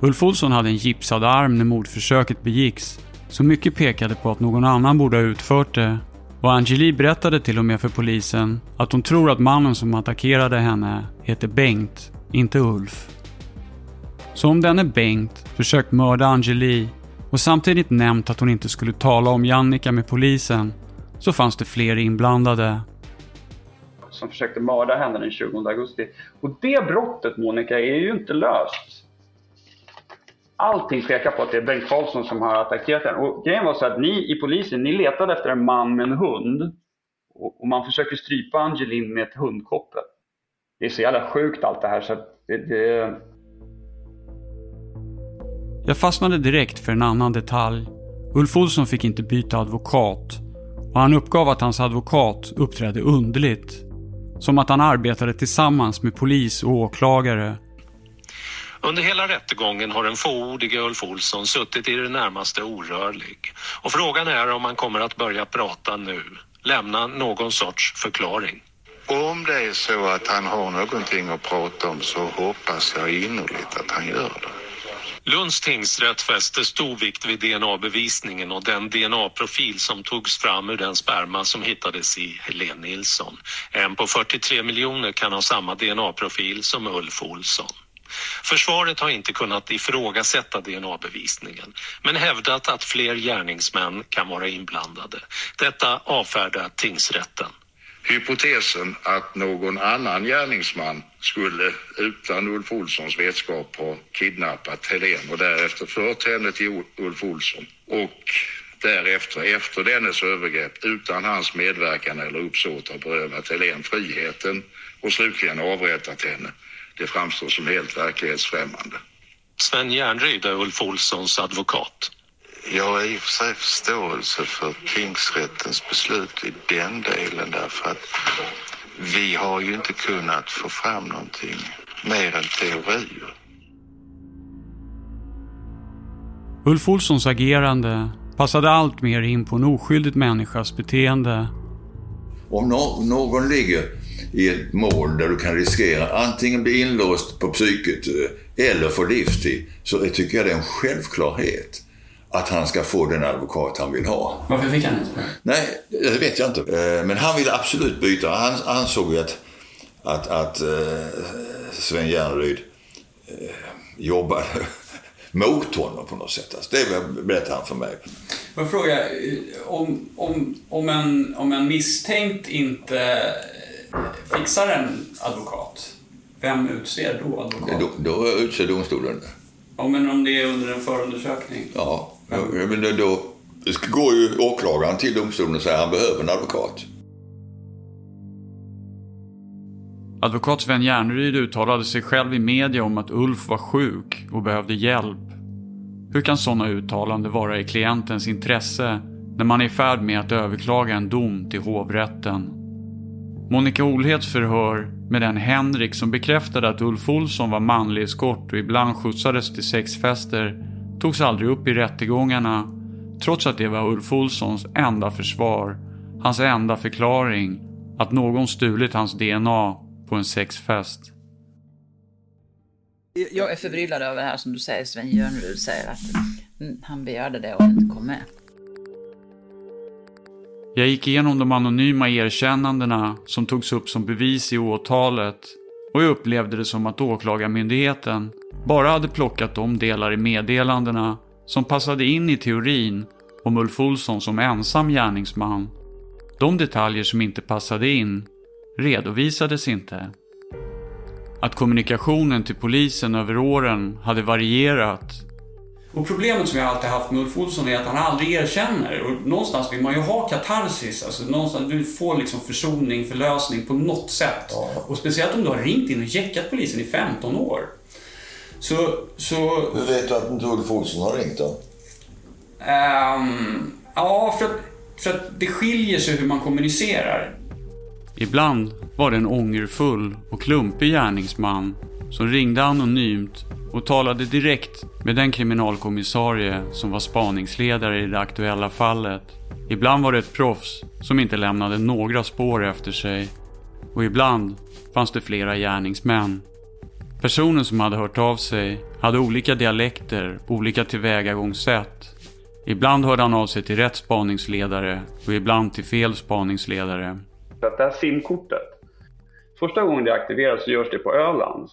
Ulf Olsson hade en gipsad arm när mordförsöket begicks så mycket pekade på att någon annan borde ha utfört det. Och Angeli berättade till och med för polisen att hon tror att mannen som attackerade henne heter Bengt, inte Ulf. Så om denne Bengt försökt mörda Angeli och samtidigt nämnt att hon inte skulle tala om Jannica med polisen så fanns det fler inblandade. Som försökte mörda henne den 20 augusti. Och det brottet, Monica, är ju inte löst. Allting pekar på att det är Bengt Karlsson som har attackerat henne. Och grejen var så att ni i polisen, ni letade efter en man med en hund. Och, och man försöker strypa Angelin med ett hundkoppel. Det är så jävla sjukt allt det här så att det, det... Jag fastnade direkt för en annan detalj. Ulf Olsson fick inte byta advokat och han uppgav att hans advokat uppträdde underligt. Som att han arbetade tillsammans med polis och åklagare. Under hela rättegången har den fåordige Ulf Olsson suttit i det närmaste orörlig. Och frågan är om han kommer att börja prata nu lämna någon sorts förklaring. Om det är så att han har någonting att prata om så hoppas jag innerligt att han gör det. Lunds tingsrätt fäste stor vikt vid DNA-bevisningen och den DNA-profil som togs fram ur den sperma som hittades i Helene Nilsson. En på 43 miljoner kan ha samma DNA-profil som Ulf Olsson. Försvaret har inte kunnat ifrågasätta DNA-bevisningen men hävdat att fler gärningsmän kan vara inblandade. Detta avfärdar tingsrätten. Hypotesen att någon annan gärningsman skulle utan Ulf Olssons vetskap ha kidnappat Helen och därefter fört henne till Ulf Olsson och därefter, efter dennes övergrepp, utan hans medverkan eller uppsåt har berövat Helen friheten och slutligen avrättat henne. Det framstår som helt verklighetsfrämmande. Sven Järnryd är Ulf Olssons advokat. Jag har i och för sig förståelse för tingsrättens beslut i den delen därför att vi har ju inte kunnat få fram någonting mer än teorier. Ulf Olssons agerande passade allt mer in på en oskyldig människas beteende. Om no någon ligger i ett mål där du kan riskera antingen bli inlåst på psyket eh, eller få livstid så tycker jag det är en självklarhet att han ska få den advokat han vill ha. Varför fick han inte det? Nej, det vet jag inte. Eh, Men han ville absolut byta. Han ansåg ju att, att, att eh, Sven Järnryd jobbade (laughs) mot honom på något sätt. Alltså, det berättade han för mig. Får jag fråga, om, om, om, en, om en misstänkt inte fixar en advokat, vem utser då advokat? Då, då utser domstolen. Ja, men om det är under en förundersökning? Ja, men då, då går ju åklagaren till domstolen och säger att han behöver en advokat. Advokat Sven Järnryd uttalade sig själv i media om att Ulf var sjuk och behövde hjälp. Hur kan sådana uttalanden vara i klientens intresse när man är i färd med att överklaga en dom till hovrätten? Monica Olhets förhör med den Henrik som bekräftade att Ulf Olsson var manlig eskort och ibland skjutsades till sexfester togs aldrig upp i rättegångarna trots att det var Ulf Olssons enda försvar, hans enda förklaring att någon stulit hans DNA på en sexfest. Jag är förbryllad över det här som du säger, Sven Jörnerud säger att han begärde det och inte kom med. Jag gick igenom de anonyma erkännandena som togs upp som bevis i åtalet och jag upplevde det som att åklagarmyndigheten bara hade plockat de delar i meddelandena som passade in i teorin om Ulf Olsson som ensam gärningsman. De detaljer som inte passade in redovisades inte. Att kommunikationen till polisen över åren hade varierat och problemet som jag alltid haft med Ulf Olsson är att han aldrig erkänner. Och någonstans vill man ju ha katarsis. Alltså någonstans, du får liksom försoning, förlösning på något sätt. Och speciellt om du har ringt in och jäckat polisen i 15 år. Så, så Hur vet du att inte Ulf Olsson har ringt då? Ehm, ja, för att, för att det skiljer sig hur man kommunicerar. Ibland var det en ångerfull och klumpig gärningsman som ringde anonymt och talade direkt med den kriminalkommissarie som var spaningsledare i det aktuella fallet. Ibland var det ett proffs som inte lämnade några spår efter sig. Och ibland fanns det flera gärningsmän. Personen som hade hört av sig hade olika dialekter, olika tillvägagångssätt. Ibland hörde han av sig till rätt spaningsledare och ibland till fel spaningsledare. Det här simkortet, första gången det aktiveras så görs det på Öland.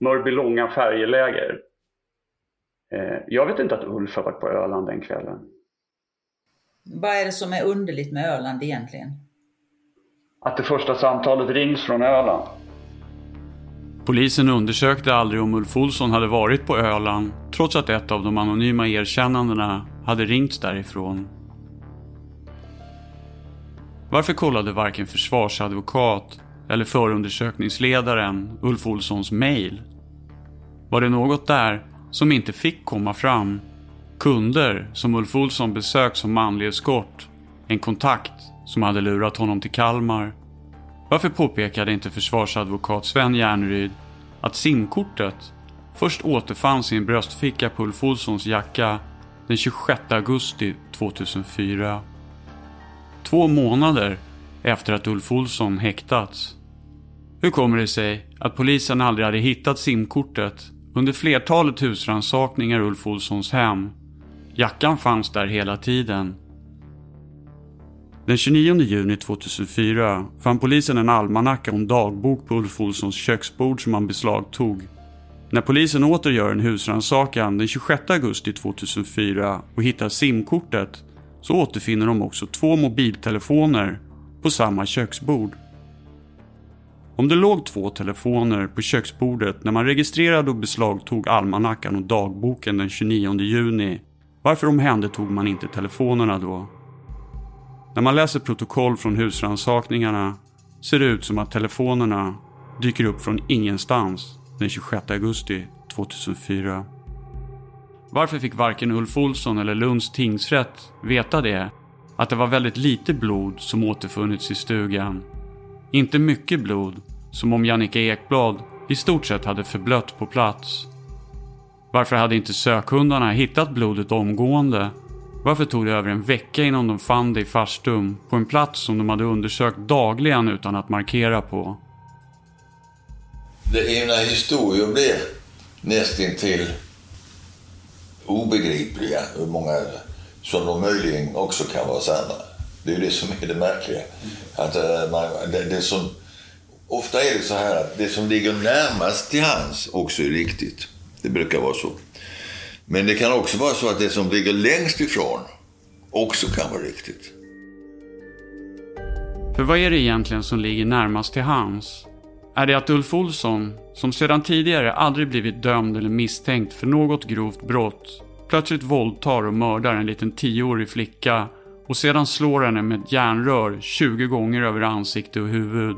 Mörbylånga färjeläger. Eh, Jag vet inte att Ulf har varit på Öland den kvällen. Vad är det som är underligt med Öland egentligen? Att det första samtalet rings från Öland. Polisen undersökte aldrig om Ulf Olsson hade varit på Öland trots att ett av de anonyma erkännandena hade ringts därifrån. Varför kollade varken försvarsadvokat eller förundersökningsledaren Ulf Olssons mail? Var det något där som inte fick komma fram? Kunder som Ulf Olsson besökt som manlig eskort? En kontakt som hade lurat honom till Kalmar? Varför påpekade inte försvarsadvokat Sven Järnryd att simkortet först återfanns i en bröstficka på Ulf Olssons jacka den 26 augusti 2004? Två månader efter att Ulf Olsson häktats. Hur kommer det sig att polisen aldrig hade hittat simkortet under flertalet husrannsakningar i Ulf Olssons hem? Jackan fanns där hela tiden. Den 29 juni 2004 fann polisen en almanacka och en dagbok på Ulf Olssons köksbord som han beslagtog. När polisen åter gör en husrannsakan den 26 augusti 2004 och hittar simkortet så återfinner de också två mobiltelefoner på samma köksbord. Om det låg två telefoner på köksbordet när man registrerade och beslagtog almanackan och dagboken den 29 juni, varför omhändertog man inte telefonerna då? När man läser protokoll från husrannsakningarna ser det ut som att telefonerna dyker upp från ingenstans den 26 augusti 2004. Varför fick varken Ulf Olsson eller Lunds tingsrätt veta det? Att det var väldigt lite blod som återfunnits i stugan. Inte mycket blod, som om Jannica Ekblad i stort sett hade förblött på plats. Varför hade inte sökhundarna hittat blodet omgående? Varför tog det över en vecka innan de fann det i farstum på en plats som de hade undersökt dagligen utan att markera på? Det ena historier blir nästintill obegripliga, hur många som de möjligen också kan vara sanna. Det är ju det som är det märkliga. Att, eh, man, det, det som, ofta är det så här att det som ligger närmast till hands också är riktigt. Det brukar vara så. Men det kan också vara så att det som ligger längst ifrån också kan vara riktigt. För vad är det egentligen som ligger närmast till hands? Är det att Ulf Olsson, som sedan tidigare aldrig blivit dömd eller misstänkt för något grovt brott, plötsligt våldtar och mördar en liten tioårig flicka och sedan slår henne med ett järnrör 20 gånger över ansikte och huvud.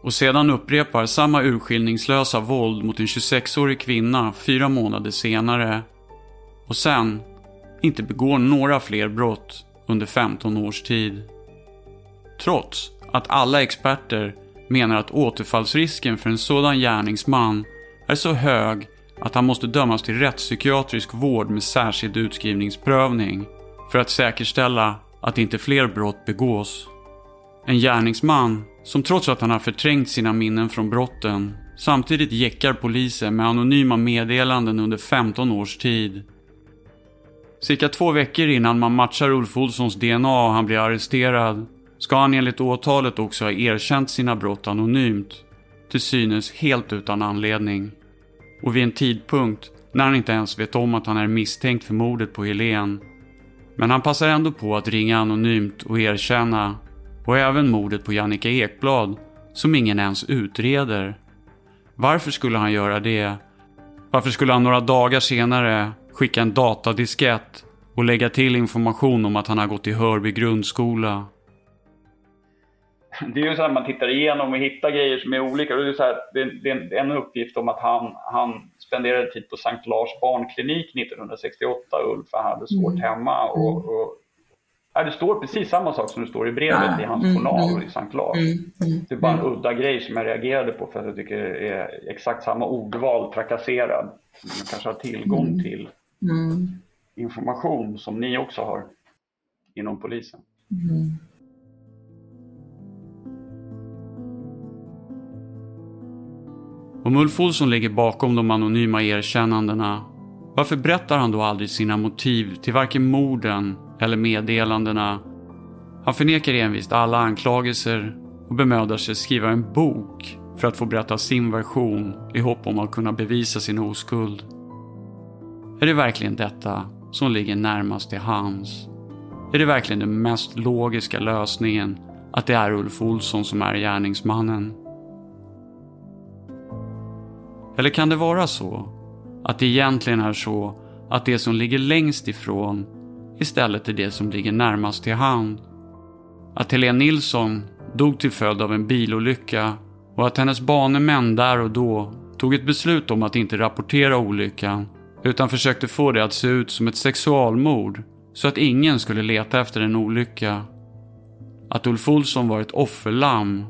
Och sedan upprepar samma urskillningslösa våld mot en 26-årig kvinna fyra månader senare. Och sen inte begår några fler brott under 15 års tid. Trots att alla experter menar att återfallsrisken för en sådan gärningsman är så hög att han måste dömas till rättspsykiatrisk vård med särskild utskrivningsprövning för att säkerställa att inte fler brott begås. En gärningsman som trots att han har förträngt sina minnen från brotten samtidigt jäckar polisen med anonyma meddelanden under 15 års tid. Cirka två veckor innan man matchar Ulf Olssons DNA och han blir arresterad ska han enligt åtalet också ha erkänt sina brott anonymt. Till synes helt utan anledning. Och vid en tidpunkt när han inte ens vet om att han är misstänkt för mordet på Helen. Men han passar ändå på att ringa anonymt och erkänna. Och även mordet på Jannica Ekblad, som ingen ens utreder. Varför skulle han göra det? Varför skulle han några dagar senare skicka en datadiskett och lägga till information om att han har gått i Hörby grundskola? det är ju så att man tittar igenom och hittar grejer som är olika. Det är, så här, det är en uppgift om att han, han spenderade tid på Sankt Lars barnklinik 1968, Ulf, han hade svårt mm. hemma. Och, och, ja, det står precis samma sak som det står i brevet ja. i hans mm, journal mm. i Sankt Lars. Mm. Mm. Det är bara en udda grej som jag reagerade på för att jag tycker det är exakt samma ordval, trakasserad. Man kanske har tillgång till information som ni också har inom polisen. Om Ulf Olsson ligger bakom de anonyma erkännandena, varför berättar han då aldrig sina motiv till varken morden eller meddelandena? Han förnekar envist alla anklagelser och bemödar sig skriva en bok för att få berätta sin version i hopp om att kunna bevisa sin oskuld. Är det verkligen detta som ligger närmast till hans? Är det verkligen den mest logiska lösningen att det är Ulf Olsson som är gärningsmannen? Eller kan det vara så att det egentligen är så att det som ligger längst ifrån istället är det som ligger närmast till hand? Att Helene Nilsson dog till följd av en bilolycka och att hennes banemän där och då tog ett beslut om att inte rapportera olyckan utan försökte få det att se ut som ett sexualmord så att ingen skulle leta efter en olycka. Att Ulf Olsson var ett offerlamm.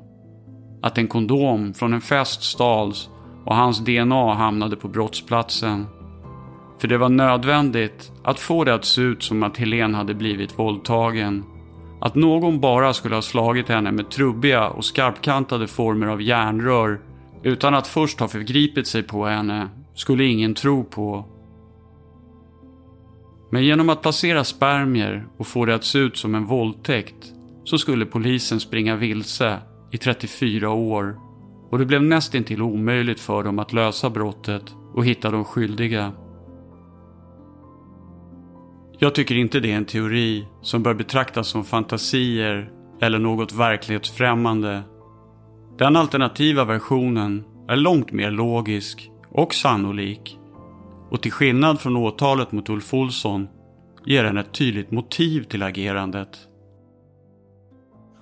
Att en kondom från en fest stals och hans DNA hamnade på brottsplatsen. För det var nödvändigt att få det att se ut som att Helen hade blivit våldtagen. Att någon bara skulle ha slagit henne med trubbiga och skarpkantade former av järnrör utan att först ha förgripit sig på henne skulle ingen tro på. Men genom att placera spermier och få det att se ut som en våldtäkt så skulle polisen springa vilse i 34 år och det blev nästintill omöjligt för dem att lösa brottet och hitta de skyldiga. Jag tycker inte det är en teori som bör betraktas som fantasier eller något verklighetsfrämmande. Den alternativa versionen är långt mer logisk och sannolik och till skillnad från åtalet mot Ulf Olsson ger den ett tydligt motiv till agerandet.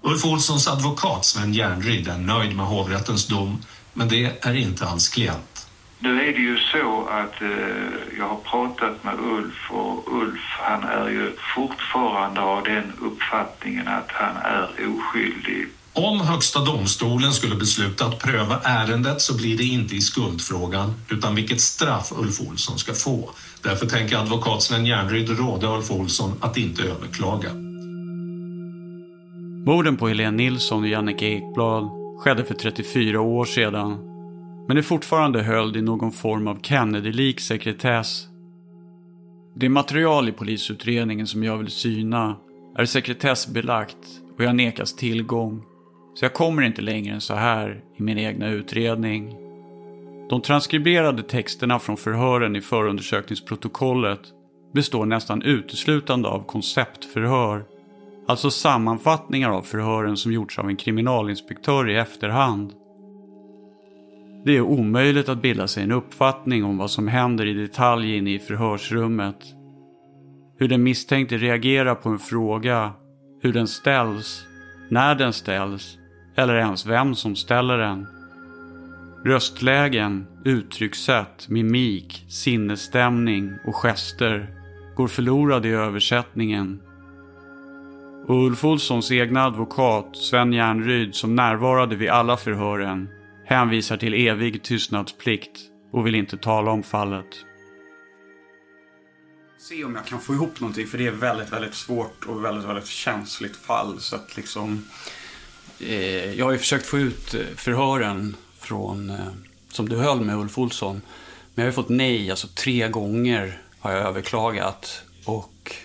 Ulf Olssons advokat Sven Järnryd är nöjd med hovrättens dom, men det är inte hans klient. Nu är det ju så att eh, jag har pratat med Ulf och Ulf han är ju fortfarande av den uppfattningen att han är oskyldig. Om Högsta domstolen skulle besluta att pröva ärendet så blir det inte i skuldfrågan utan vilket straff Ulf Olsson ska få. Därför tänker advokat Sven Järnryd råda Ulf Olsson att inte överklaga. Morden på Helene Nilsson och Jannike Ekblad skedde för 34 år sedan. Men är fortfarande höljd i någon form av Kennedy-lik sekretess. Det material i polisutredningen som jag vill syna är sekretessbelagt och jag nekas tillgång. Så jag kommer inte längre än så här i min egna utredning. De transkriberade texterna från förhören i förundersökningsprotokollet består nästan uteslutande av konceptförhör. Alltså sammanfattningar av förhören som gjorts av en kriminalinspektör i efterhand. Det är omöjligt att bilda sig en uppfattning om vad som händer i detalj inne i förhörsrummet. Hur den misstänkte reagerar på en fråga, hur den ställs, när den ställs eller ens vem som ställer den. Röstlägen, uttryckssätt, mimik, sinnesstämning och gester går förlorade i översättningen. Och Ulf Olssons egna advokat, Sven Järnryd, som närvarade vid alla förhören, hänvisar till evig tystnadsplikt och vill inte tala om fallet. Se om jag kan få ihop någonting, för det är väldigt, väldigt svårt och väldigt, väldigt känsligt fall. Så att liksom... Eh, jag har ju försökt få ut eh, förhören från, eh, som du höll med Ulf Olsson. Men jag har ju fått nej, alltså tre gånger har jag överklagat. Och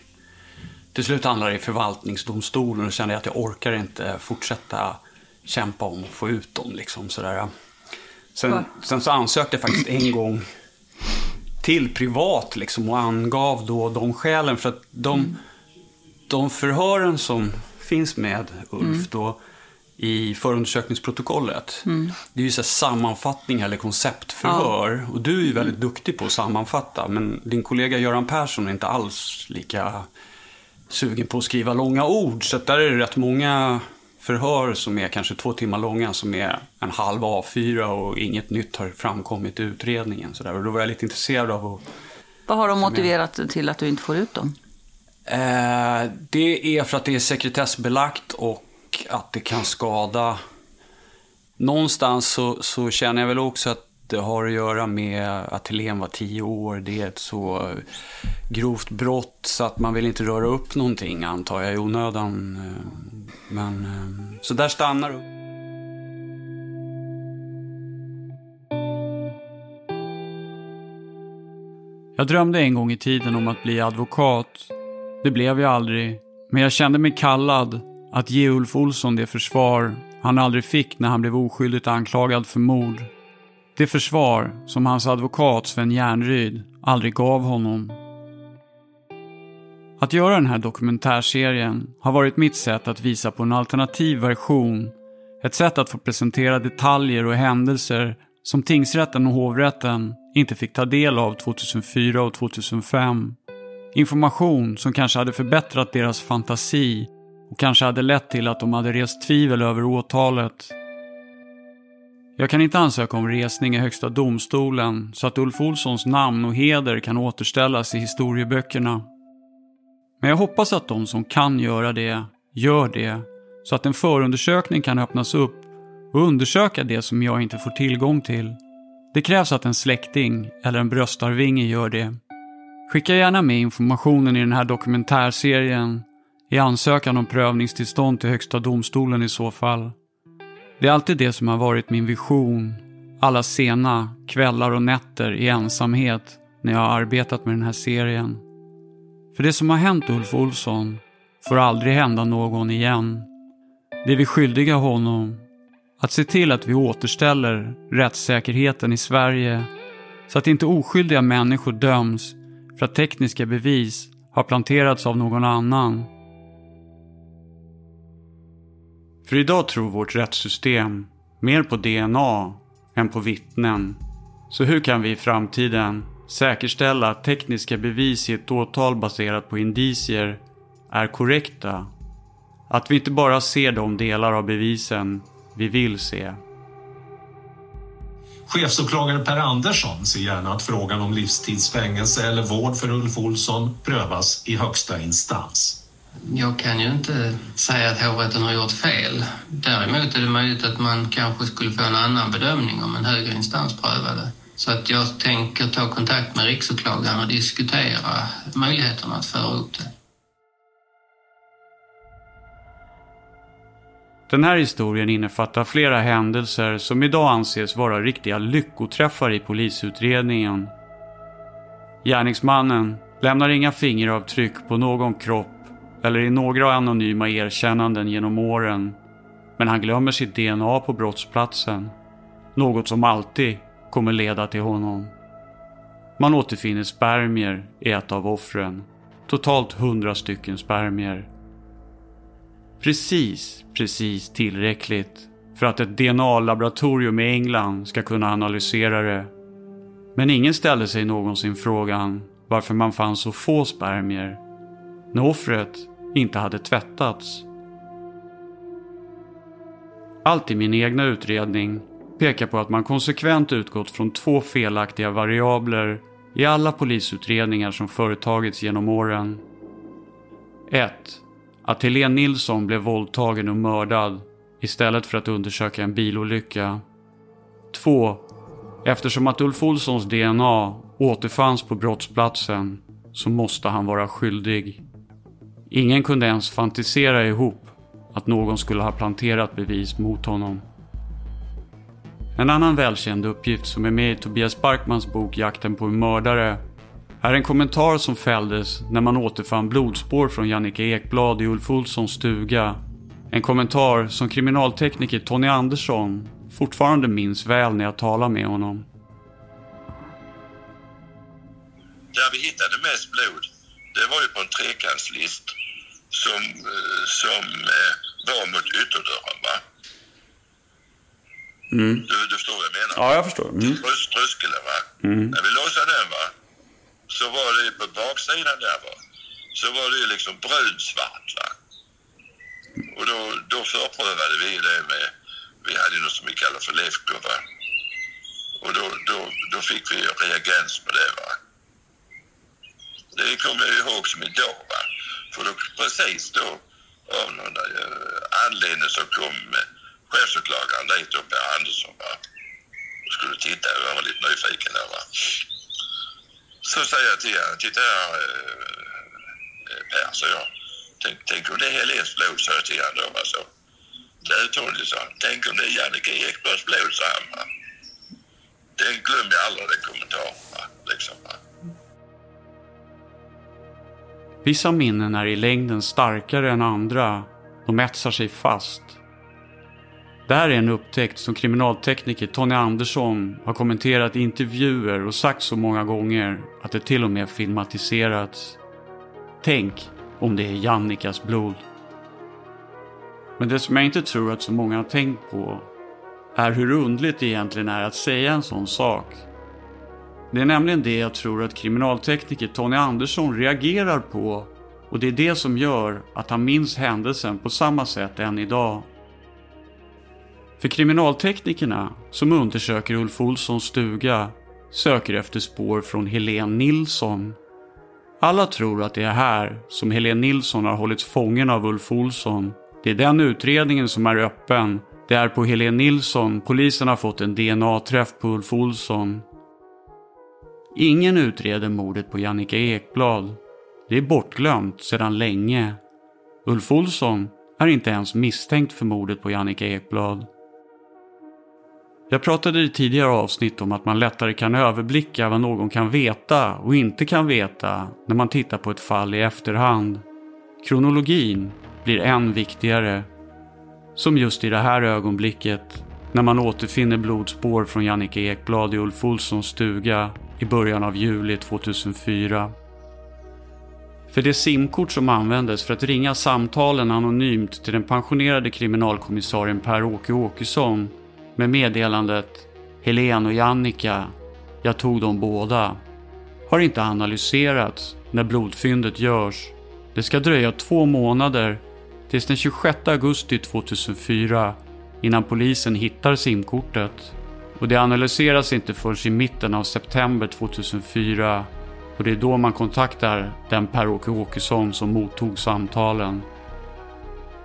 till slut handlar det i förvaltningsdomstolen och kände att jag orkar inte fortsätta kämpa om att få ut dem. Liksom, sådär. Sen, sen så ansökte jag faktiskt en gång till privat liksom, och angav då de skälen. För att de, mm. de förhören som finns med Ulf mm. då i förundersökningsprotokollet. Mm. Det är ju så sammanfattningar eller konceptförhör. Ja. Och du är ju väldigt duktig på att sammanfatta. Men din kollega Göran Persson är inte alls lika sugen på att skriva långa ord. Så där är det rätt många förhör som är kanske två timmar långa som är en halv A4 och inget nytt har framkommit i utredningen. Så där. Och då var jag lite intresserad av att... Vad har de motiverat jag... till att du inte får ut dem? Eh, det är för att det är sekretessbelagt och att det kan skada. Någonstans så, så känner jag väl också att det har att göra med att Helen var tio år. Det är ett så grovt brott så att man vill inte röra upp någonting antar jag i onödan. Men eh, så där stannar det. Jag drömde en gång i tiden om att bli advokat. Det blev jag aldrig, men jag kände mig kallad att ge Ulf Olsson det försvar han aldrig fick när han blev oskyldigt anklagad för mord. Det försvar som hans advokat Sven Järnryd aldrig gav honom. Att göra den här dokumentärserien har varit mitt sätt att visa på en alternativ version. Ett sätt att få presentera detaljer och händelser som tingsrätten och hovrätten inte fick ta del av 2004 och 2005. Information som kanske hade förbättrat deras fantasi och kanske hade lett till att de hade rest tvivel över åtalet. Jag kan inte ansöka om resning i Högsta domstolen så att Ulf Olssons namn och heder kan återställas i historieböckerna. Men jag hoppas att de som kan göra det, gör det så att en förundersökning kan öppnas upp och undersöka det som jag inte får tillgång till. Det krävs att en släkting eller en bröstarvinge gör det. Skicka gärna med informationen i den här dokumentärserien i ansökan om prövningstillstånd till Högsta domstolen i så fall. Det är alltid det som har varit min vision alla sena kvällar och nätter i ensamhet när jag har arbetat med den här serien. För det som har hänt Ulf Olsson får aldrig hända någon igen. Det är vi skyldiga honom. Att se till att vi återställer rättssäkerheten i Sverige så att inte oskyldiga människor döms för att tekniska bevis har planterats av någon annan. För idag tror vårt rättssystem mer på DNA än på vittnen. Så hur kan vi i framtiden säkerställa att tekniska bevis i ett åtal baserat på indicier är korrekta? Att vi inte bara ser de delar av bevisen vi vill se. Chefsåklagare Per Andersson ser gärna att frågan om livstidsfängelse eller vård för Ulf Olsson prövas i högsta instans. Jag kan ju inte säga att hovrätten har gjort fel. Däremot är det möjligt att man kanske skulle få en annan bedömning om en högre instans prövade. Så att jag tänker ta kontakt med riksåklagaren och diskutera möjligheterna att föra upp det. Den här historien innefattar flera händelser som idag anses vara riktiga lyckoträffar i polisutredningen. Gärningsmannen lämnar inga fingeravtryck på någon kropp eller i några anonyma erkännanden genom åren. Men han glömmer sitt DNA på brottsplatsen. Något som alltid kommer leda till honom. Man återfinner spermier i ett av offren. Totalt hundra stycken spermier. Precis, precis tillräckligt för att ett DNA-laboratorium i England ska kunna analysera det. Men ingen ställde sig någonsin frågan varför man fann så få spermier. När offret inte hade tvättats. Allt i min egna utredning pekar på att man konsekvent utgått från två felaktiga variabler i alla polisutredningar som företagits genom åren. 1. Att Helene Nilsson blev våldtagen och mördad istället för att undersöka en bilolycka. 2. Eftersom att Ulf Olssons DNA återfanns på brottsplatsen så måste han vara skyldig. Ingen kunde ens fantisera ihop att någon skulle ha planterat bevis mot honom. En annan välkänd uppgift som är med i Tobias Barkmans bok Jakten på en mördare är en kommentar som fälldes när man återfann blodspår från Jannike Ekblad i Ulf Olssons stuga. En kommentar som kriminaltekniker Tony Andersson fortfarande minns väl när jag talar med honom. Där vi hittade mest blod, det var ju på en trekantslist som, eh, som eh, var mot ytterdörren. Va? Mm. Du, du förstår vad jag menar? Ja, jag förstår. Mm. Trös, tröskeln va? Mm. När vi låsade den va, så var det på baksidan där va, så var det liksom brunsvart va. Och då, då förprövade vi det med, vi hade något som vi kallar för Lefko va. Och då, då, då fick vi reagens på det va. Det kommer jag ihåg som idag va. För då, precis då, av någon eh, anledning så kom chefsåklagaren dit Per Andersson va. Och skulle titta, jag var lite nyfiken där va. Så säger jag till honom, titta här eh, eh, Per, så jag. Tänk, tänk om det är Helens blod, sa jag till honom då va. Så. Du Tony, sa tänk om det är Jannike Ekbergs blod, sa han va. Den glömmer jag aldrig, den kommentaren va. Liksom va. Vissa minnen är i längden starkare än andra. De etsar sig fast. Det här är en upptäckt som kriminaltekniker Tony Andersson har kommenterat i intervjuer och sagt så många gånger att det till och med filmatiserats. Tänk om det är Jannikas blod. Men det som jag inte tror att så många har tänkt på är hur undligt det egentligen är att säga en sån sak. Det är nämligen det jag tror att kriminaltekniker Tony Andersson reagerar på och det är det som gör att han minns händelsen på samma sätt än idag. För kriminalteknikerna som undersöker Ulf Olssons stuga söker efter spår från Helene Nilsson. Alla tror att det är här som Helene Nilsson har hållits fången av Ulf Olsson. Det är den utredningen som är öppen. Det är på Helene Nilsson polisen har fått en DNA-träff på Ulf Olsson. Ingen utreder mordet på Jannica Ekblad. Det är bortglömt sedan länge. Ulf Olsson är inte ens misstänkt för mordet på Jannica Ekblad. Jag pratade i tidigare avsnitt om att man lättare kan överblicka vad någon kan veta och inte kan veta när man tittar på ett fall i efterhand. Kronologin blir än viktigare. Som just i det här ögonblicket när man återfinner blodspår från Jannica Ekblad i Ulf Olssons stuga i början av juli 2004. För det simkort som användes för att ringa samtalen anonymt till den pensionerade kriminalkommissarien Per-Åke Åkesson med meddelandet Helen och Jannica, jag tog dem båda, har inte analyserats när blodfyndet görs. Det ska dröja två månader tills den 26 augusti 2004 innan polisen hittar simkortet. Och det analyseras inte förrän i mitten av september 2004 och det är då man kontaktar den Per-Åke Åkesson som mottog samtalen.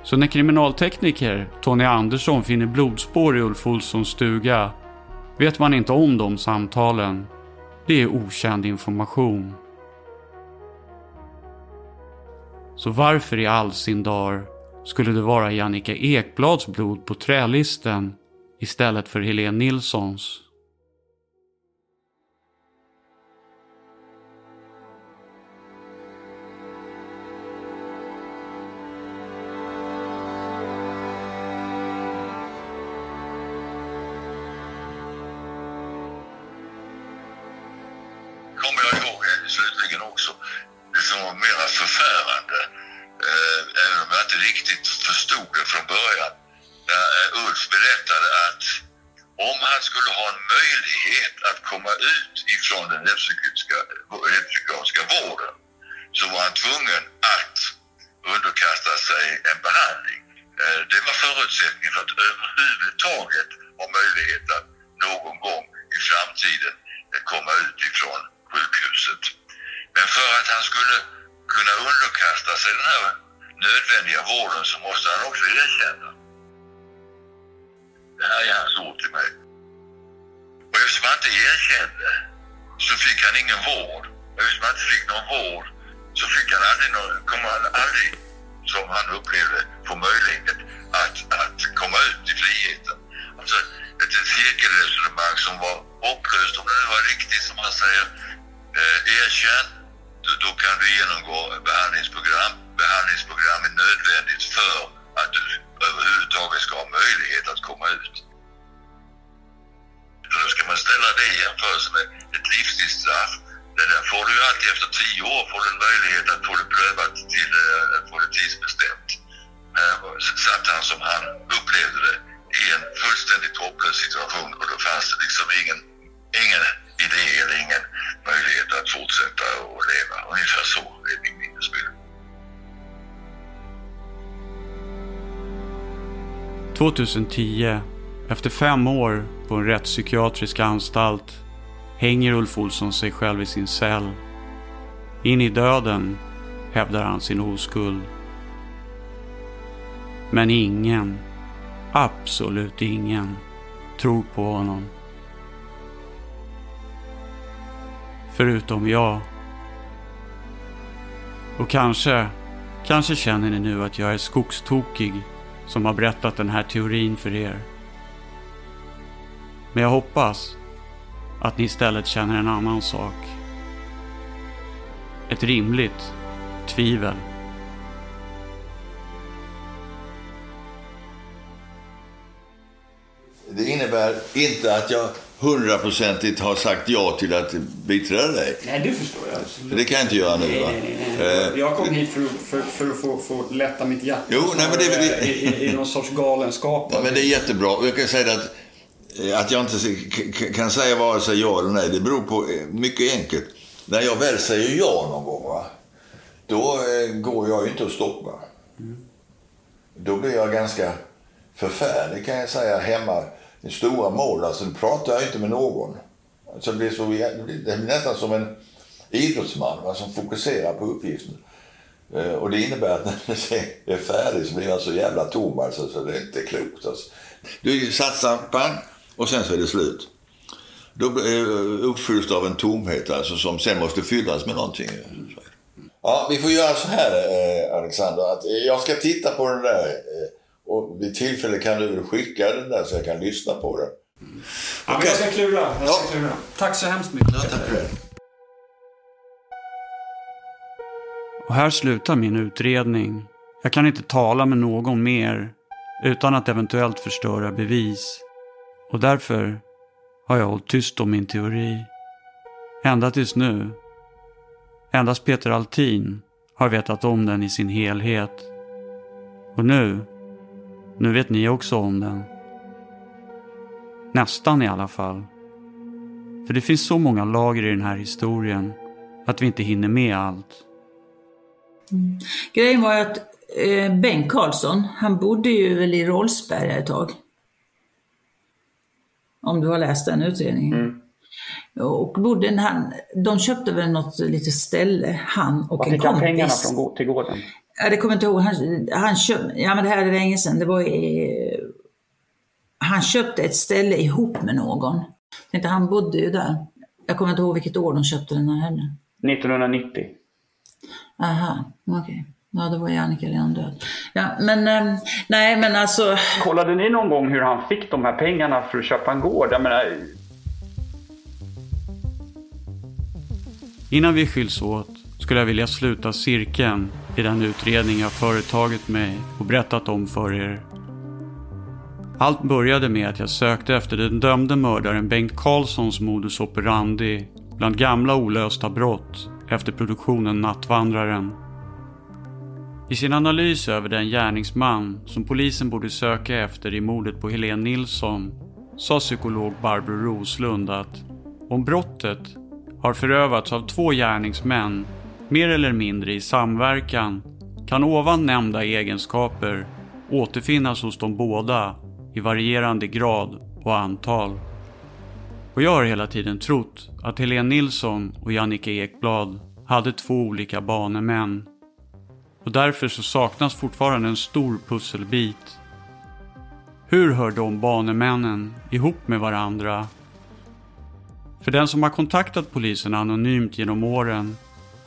Så när kriminaltekniker Tony Andersson finner blodspår i Ulf Olssons stuga vet man inte om de samtalen. Det är okänd information. Så varför i all sin dar skulle det vara Jannica Ekblads blod på trälisten istället för Helene Nilssons? kommer jag ihåg slutligen också, det som var mera förfärande, eh, även om jag inte riktigt förstod det från början, när eh, Ulf berättade att om han skulle ha en möjlighet att komma ut ifrån den rättspsykiatriska, vården så var han tvungen att underkasta sig en behandling. Eh, det var förutsättningen för att överhuvudtaget ha möjlighet att någon gång i framtiden eh, komma ut ifrån sjukhuset. Men för att han skulle kunna underkasta sig den här nödvändiga vården så måste han också erkänna. Det här är hans ord till mig. Och eftersom han inte erkände så fick han ingen vård. Och eftersom han inte fick någon vård så fick han aldrig någon, kommer han aldrig, som han upplevde, få möjlighet att, att komma ut i friheten. Alltså ett cirkelresonemang som var hopplöst, om det nu var riktigt som han säger. Eh, erkänn, då, då kan du genomgå behandlingsprogram. Behandlingsprogram är nödvändigt för att du överhuvudtaget ska ha möjlighet att komma ut. Då ska man ställa det i jämförelse med ett livstidsstraff. Det där får du ju alltid efter tio år får du en möjlighet att få det prövat till eh, att få det tidsbestämt. Eh, Satt han som han upplevde det i en fullständigt hopplös situation och då fanns det liksom ingen, ingen idé eller ingen möjlighet att fortsätta att leva. Ungefär så är min minnesbild. 2010, efter fem år på en rättspsykiatrisk anstalt, hänger Ulf Olsson sig själv i sin cell. In i döden hävdar han sin oskuld. Men ingen, absolut ingen, tror på honom. Förutom jag. Och kanske, kanske känner ni nu att jag är skogstokig som har berättat den här teorin för er. Men jag hoppas att ni istället känner en annan sak. Ett rimligt tvivel. Det innebär inte att jag hundraprocentigt har sagt ja till att biträda dig. Nej, det förstår jag. absolut. Det kan jag inte göra nu. Va? Nej, nej, nej. Eh, Jag kom hit för, för, för att få, få lätta mitt hjärta. Jo, nej, men det- snarare det- I, i, I någon sorts galenskap. Ja, men det är jättebra. Jag kan säga att, eh, att jag inte kan säga vare sig ja eller nej. Det beror på eh, mycket enkelt. När jag väl säger ja någon gång, va? då eh, går jag ju inte att stoppa. Då blir jag ganska förfärlig kan jag säga hemma. Stora mål, alltså då pratar jag inte med någon. Alltså det, blir så, det blir nästan som en idrottsman va, som fokuserar på uppgiften. Eh, och det innebär att (laughs) när det sen är färdigt så blir man så jävla tom alltså, så det är inte klokt. Alltså. Du satsar, pang, och sen så är det slut. Då eh, uppfylls det av en tomhet alltså, som sen måste fyllas med någonting. Ja, vi får göra så här eh, Alexander, att jag ska titta på den där eh, och vid tillfälle kan du väl skicka den där så jag kan lyssna på den. Ja, okay. Jag ska klura. Jag ska klura. Tack så hemskt mycket. Ja, tack. Och här slutar min utredning. Jag kan inte tala med någon mer utan att eventuellt förstöra bevis. Och därför har jag hållit tyst om min teori. Ända tills nu. Endast Peter Altin har vetat om den i sin helhet. Och nu, nu vet ni också om den. Nästan i alla fall. För det finns så många lager i den här historien att vi inte hinner med allt. Mm. Grejen var att eh, Bengt Karlsson, han bodde ju väl i Rollsberga ett tag. Om du har läst den utredningen. Mm. Och bodde, han, de köpte väl något litet ställe, han och Var en kompis. Var fick han pengarna från, till gården? Ja, det kommer inte ihåg. Han, han köpte, ja men det här är länge sedan. Det var i, han köpte ett ställe ihop med någon. Tänkte, han bodde ju där. Jag kommer inte ihåg vilket år de köpte den här heller. 1990. Aha, okej. Okay. Ja, då var Jannica redan död. Ja, men eh, nej, men alltså... Kollade ni någon gång hur han fick de här pengarna för att köpa en gård? Jag menar... Innan vi skiljs åt skulle jag vilja sluta cirkeln i den utredning jag företagit mig och berättat om för er. Allt började med att jag sökte efter den dömde mördaren Bengt Karlssons modus operandi bland gamla olösta brott efter produktionen Nattvandraren. I sin analys över den gärningsman som polisen borde söka efter i mordet på Helene Nilsson sa psykolog Barbro Roslund att om brottet har förövats av två gärningsmän mer eller mindre i samverkan kan ovan nämnda egenskaper återfinnas hos de båda i varierande grad och antal. Och jag har hela tiden trott att Helene Nilsson och Jannike Ekblad hade två olika banemän. Och därför så saknas fortfarande en stor pusselbit. Hur hör de banemännen ihop med varandra? För den som har kontaktat polisen anonymt genom åren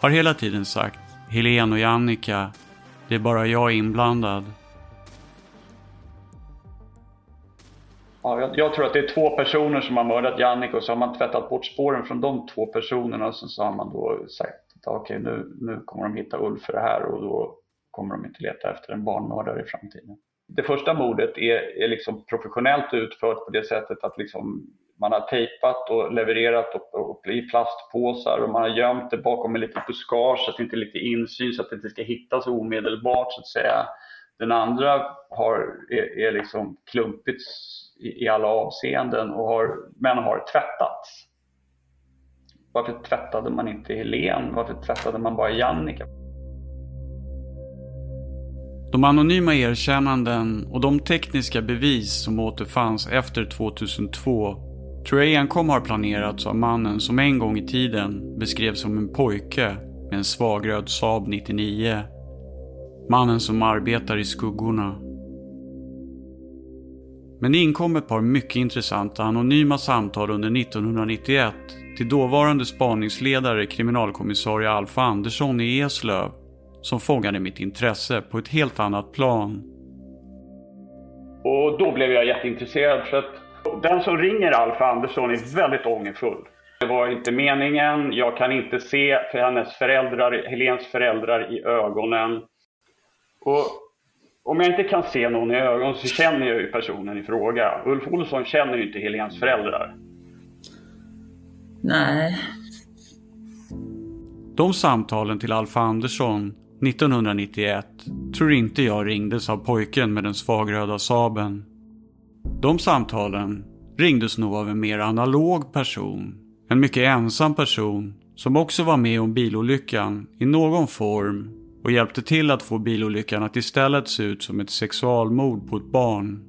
har hela tiden sagt Helene och Jannika, det är bara jag inblandad. Ja, jag, jag, tror att det är två personer som har mördat Jannica och så har man tvättat bort spåren från de två personerna och sen så har man då sagt att okej okay, nu, nu kommer de hitta Ulf för det här och då kommer de inte leta efter en barnmördare i framtiden. Det första mordet är, är liksom professionellt utfört på det sättet att liksom man har tejpat och levererat i plastpåsar och man har gömt det bakom en liten buskage så att det inte är lite insyn så att det inte ska hittas omedelbart så att säga. Den andra har, är, är liksom klumpigt i, i alla avseenden och har, men har tvättats. Varför tvättade man inte Helen? Varför tvättade man bara Jannica? De anonyma erkännanden och de tekniska bevis som återfanns efter 2002 tror jag enkom har planerats av mannen som en gång i tiden beskrevs som en pojke med en svagröd Saab 99. Mannen som arbetar i skuggorna. Men det inkom ett par mycket intressanta anonyma samtal under 1991 till dåvarande spaningsledare kriminalkommissarie Alfa Andersson i Eslöv som fångade mitt intresse på ett helt annat plan. Och då blev jag jätteintresserad för att den som ringer Alfa Andersson är väldigt ångerfull. Det var inte meningen, jag kan inte se för hennes föräldrar, Helens föräldrar i ögonen. Och om jag inte kan se någon i ögonen så känner jag ju personen i fråga. Ulf Olsson känner ju inte Helens föräldrar. Nej. De samtalen till Alf Andersson 1991 tror inte jag ringdes av pojken med den svagröda saben. De samtalen ringdes nog av en mer analog person. En mycket ensam person som också var med om bilolyckan i någon form och hjälpte till att få bilolyckan att istället se ut som ett sexualmord på ett barn.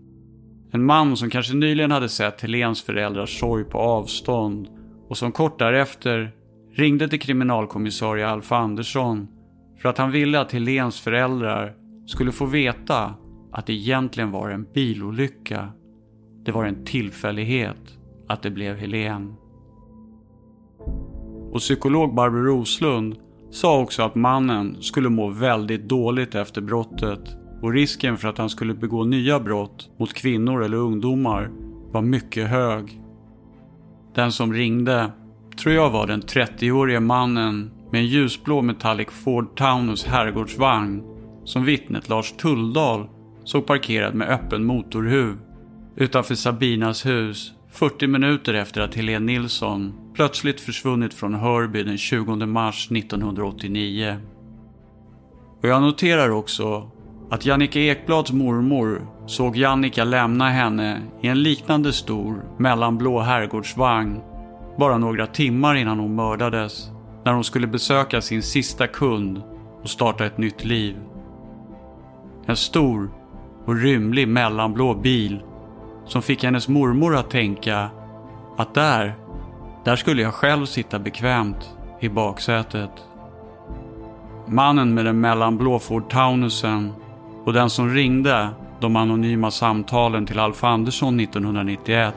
En man som kanske nyligen hade sett Helens föräldrars sorg på avstånd och som kort därefter ringde till kriminalkommissarie Alf Andersson för att han ville att Helens föräldrar skulle få veta att det egentligen var en bilolycka. Det var en tillfällighet att det blev Helen. Och psykolog Barbro Roslund sa också att mannen skulle må väldigt dåligt efter brottet och risken för att han skulle begå nya brott mot kvinnor eller ungdomar var mycket hög. Den som ringde tror jag var den 30-årige mannen med en ljusblå metallic Ford Taunus herrgårdsvagn som vittnet Lars Tulldal såg parkerad med öppen motorhuv utanför Sabinas hus 40 minuter efter att Helene Nilsson plötsligt försvunnit från Hörby den 20 mars 1989. Och jag noterar också att Jannica Ekblads mormor såg Jannica lämna henne i en liknande stor mellanblå herrgårdsvagn bara några timmar innan hon mördades när hon skulle besöka sin sista kund och starta ett nytt liv. En stor och rymlig mellanblå bil som fick hennes mormor att tänka att där, där skulle jag själv sitta bekvämt i baksätet. Mannen med den mellanblå Ford Taunusen och den som ringde de anonyma samtalen till Alf Andersson 1991.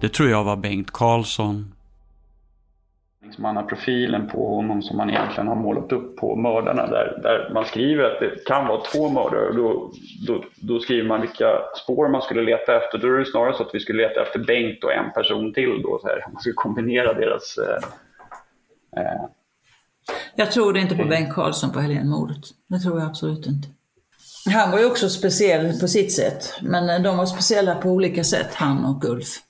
Det tror jag var Bengt Karlsson. Man har profilen på honom som man egentligen har målat upp på mördarna där, där man skriver att det kan vara två mördare och då, då, då, skriver man vilka spår man skulle leta efter. Då är det snarare så att vi skulle leta efter Bengt och en person till då, så här. man skulle kombinera deras... Eh, eh. Jag tror inte på Bengt Karlsson på Helénmordet. Det tror jag absolut inte. Han var ju också speciell på sitt sätt, men de var speciella på olika sätt, han och Ulf.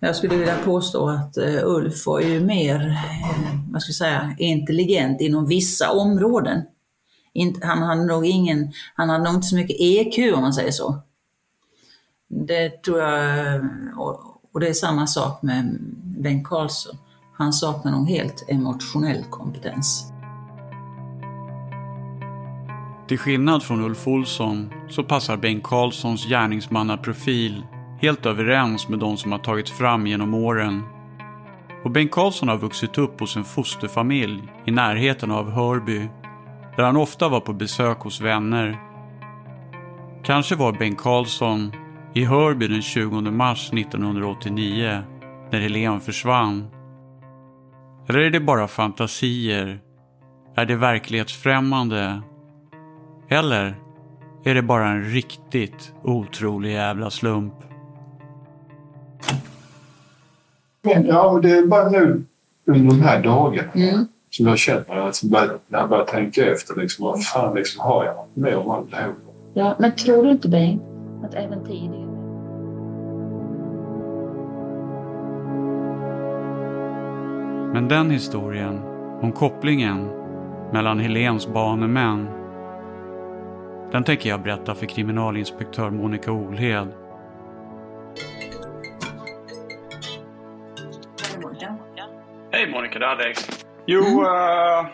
Jag skulle vilja påstå att eh, Ulf var ju mer, eh, vad ska jag säga, intelligent inom vissa områden. Han hade nog ingen, han hade nog inte så mycket EQ om man säger så. Det tror jag, och, och det är samma sak med Bengt Karlsson. Han saknar nog helt emotionell kompetens. Till skillnad från Ulf Olsson så passar Bengt Karlssons gärningsmannaprofil helt överens med de som har tagits fram genom åren. Och Bengt Karlsson har vuxit upp hos en fosterfamilj i närheten av Hörby, där han ofta var på besök hos vänner. Kanske var Bengt Karlsson i Hörby den 20 mars 1989 när Helen försvann. Eller är det bara fantasier? Är det verklighetsfrämmande? Eller är det bara en riktigt otrolig jävla slump? Ja, och det är bara nu under de här dagarna mm. som jag känner att när jag börjar tänka efter, liksom, vad fan liksom, har jag med om allt det här? Ja, men tror du inte Bengt att även tidigare Men den historien om kopplingen mellan Helens banemän den tänker jag berätta för kriminalinspektör Monica Olhed Det är Alex. Jo, mm. uh,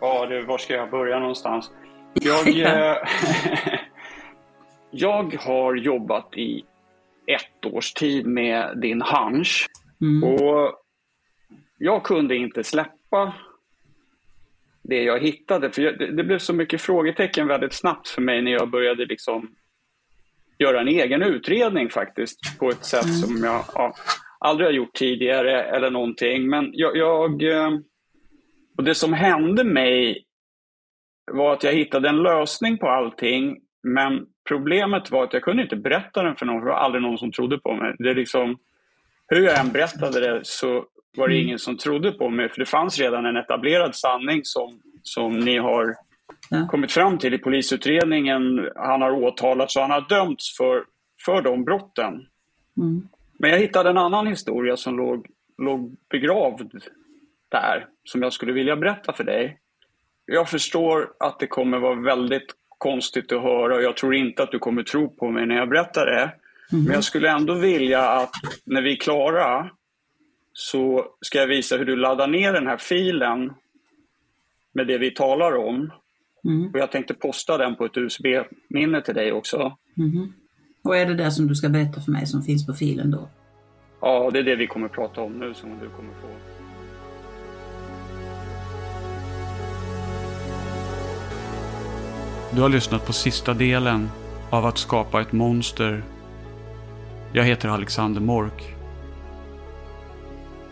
ja, det, var ska jag börja någonstans? Jag, (laughs) uh, (laughs) jag har jobbat i ett års tid med din hunch. Mm. Och jag kunde inte släppa det jag hittade. För jag, det, det, blev så mycket frågetecken väldigt snabbt för mig när jag började liksom göra en egen utredning faktiskt på ett sätt mm. som jag ja, aldrig har gjort tidigare eller någonting. Men jag, jag, eh, och det som hände mig var att jag hittade en lösning på allting. Men problemet var att jag kunde inte berätta den för någon, för det var aldrig någon som trodde på mig. Det är liksom, hur jag än berättade det så var det mm. ingen som trodde på mig, för det fanns redan en etablerad sanning som, som ni har ja. kommit fram till i polisutredningen. Han har åtalats och han har dömts för, för de brotten. Mm. Men jag hittade en annan historia som låg, låg begravd där, som jag skulle vilja berätta för dig. Jag förstår att det kommer vara väldigt konstigt att höra och jag tror inte att du kommer tro på mig när jag berättar det. Mm. Men jag skulle ändå vilja att när vi är klara så ska jag visa hur du laddar ner den här filen med det vi talar om. Mm. Och jag tänkte posta den på ett USB-minne till dig också. Mm. Och är det det som du ska berätta för mig som finns på filen då? Ja, det är det vi kommer prata om nu som du kommer få. Du har lyssnat på sista delen av Att skapa ett monster. Jag heter Alexander Mork.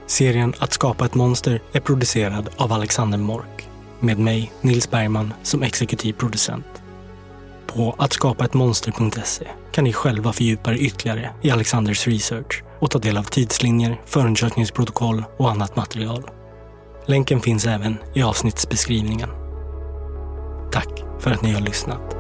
Serien Att skapa ett monster är producerad av Alexander Mork med mig, Nils Bergman, som exekutiv producent. På attskapaetmonster.se kan ni själva fördjupa er ytterligare i Alexanders research och ta del av tidslinjer, förundersökningsprotokoll och annat material. Länken finns även i avsnittsbeskrivningen. Tack för att ni har lyssnat.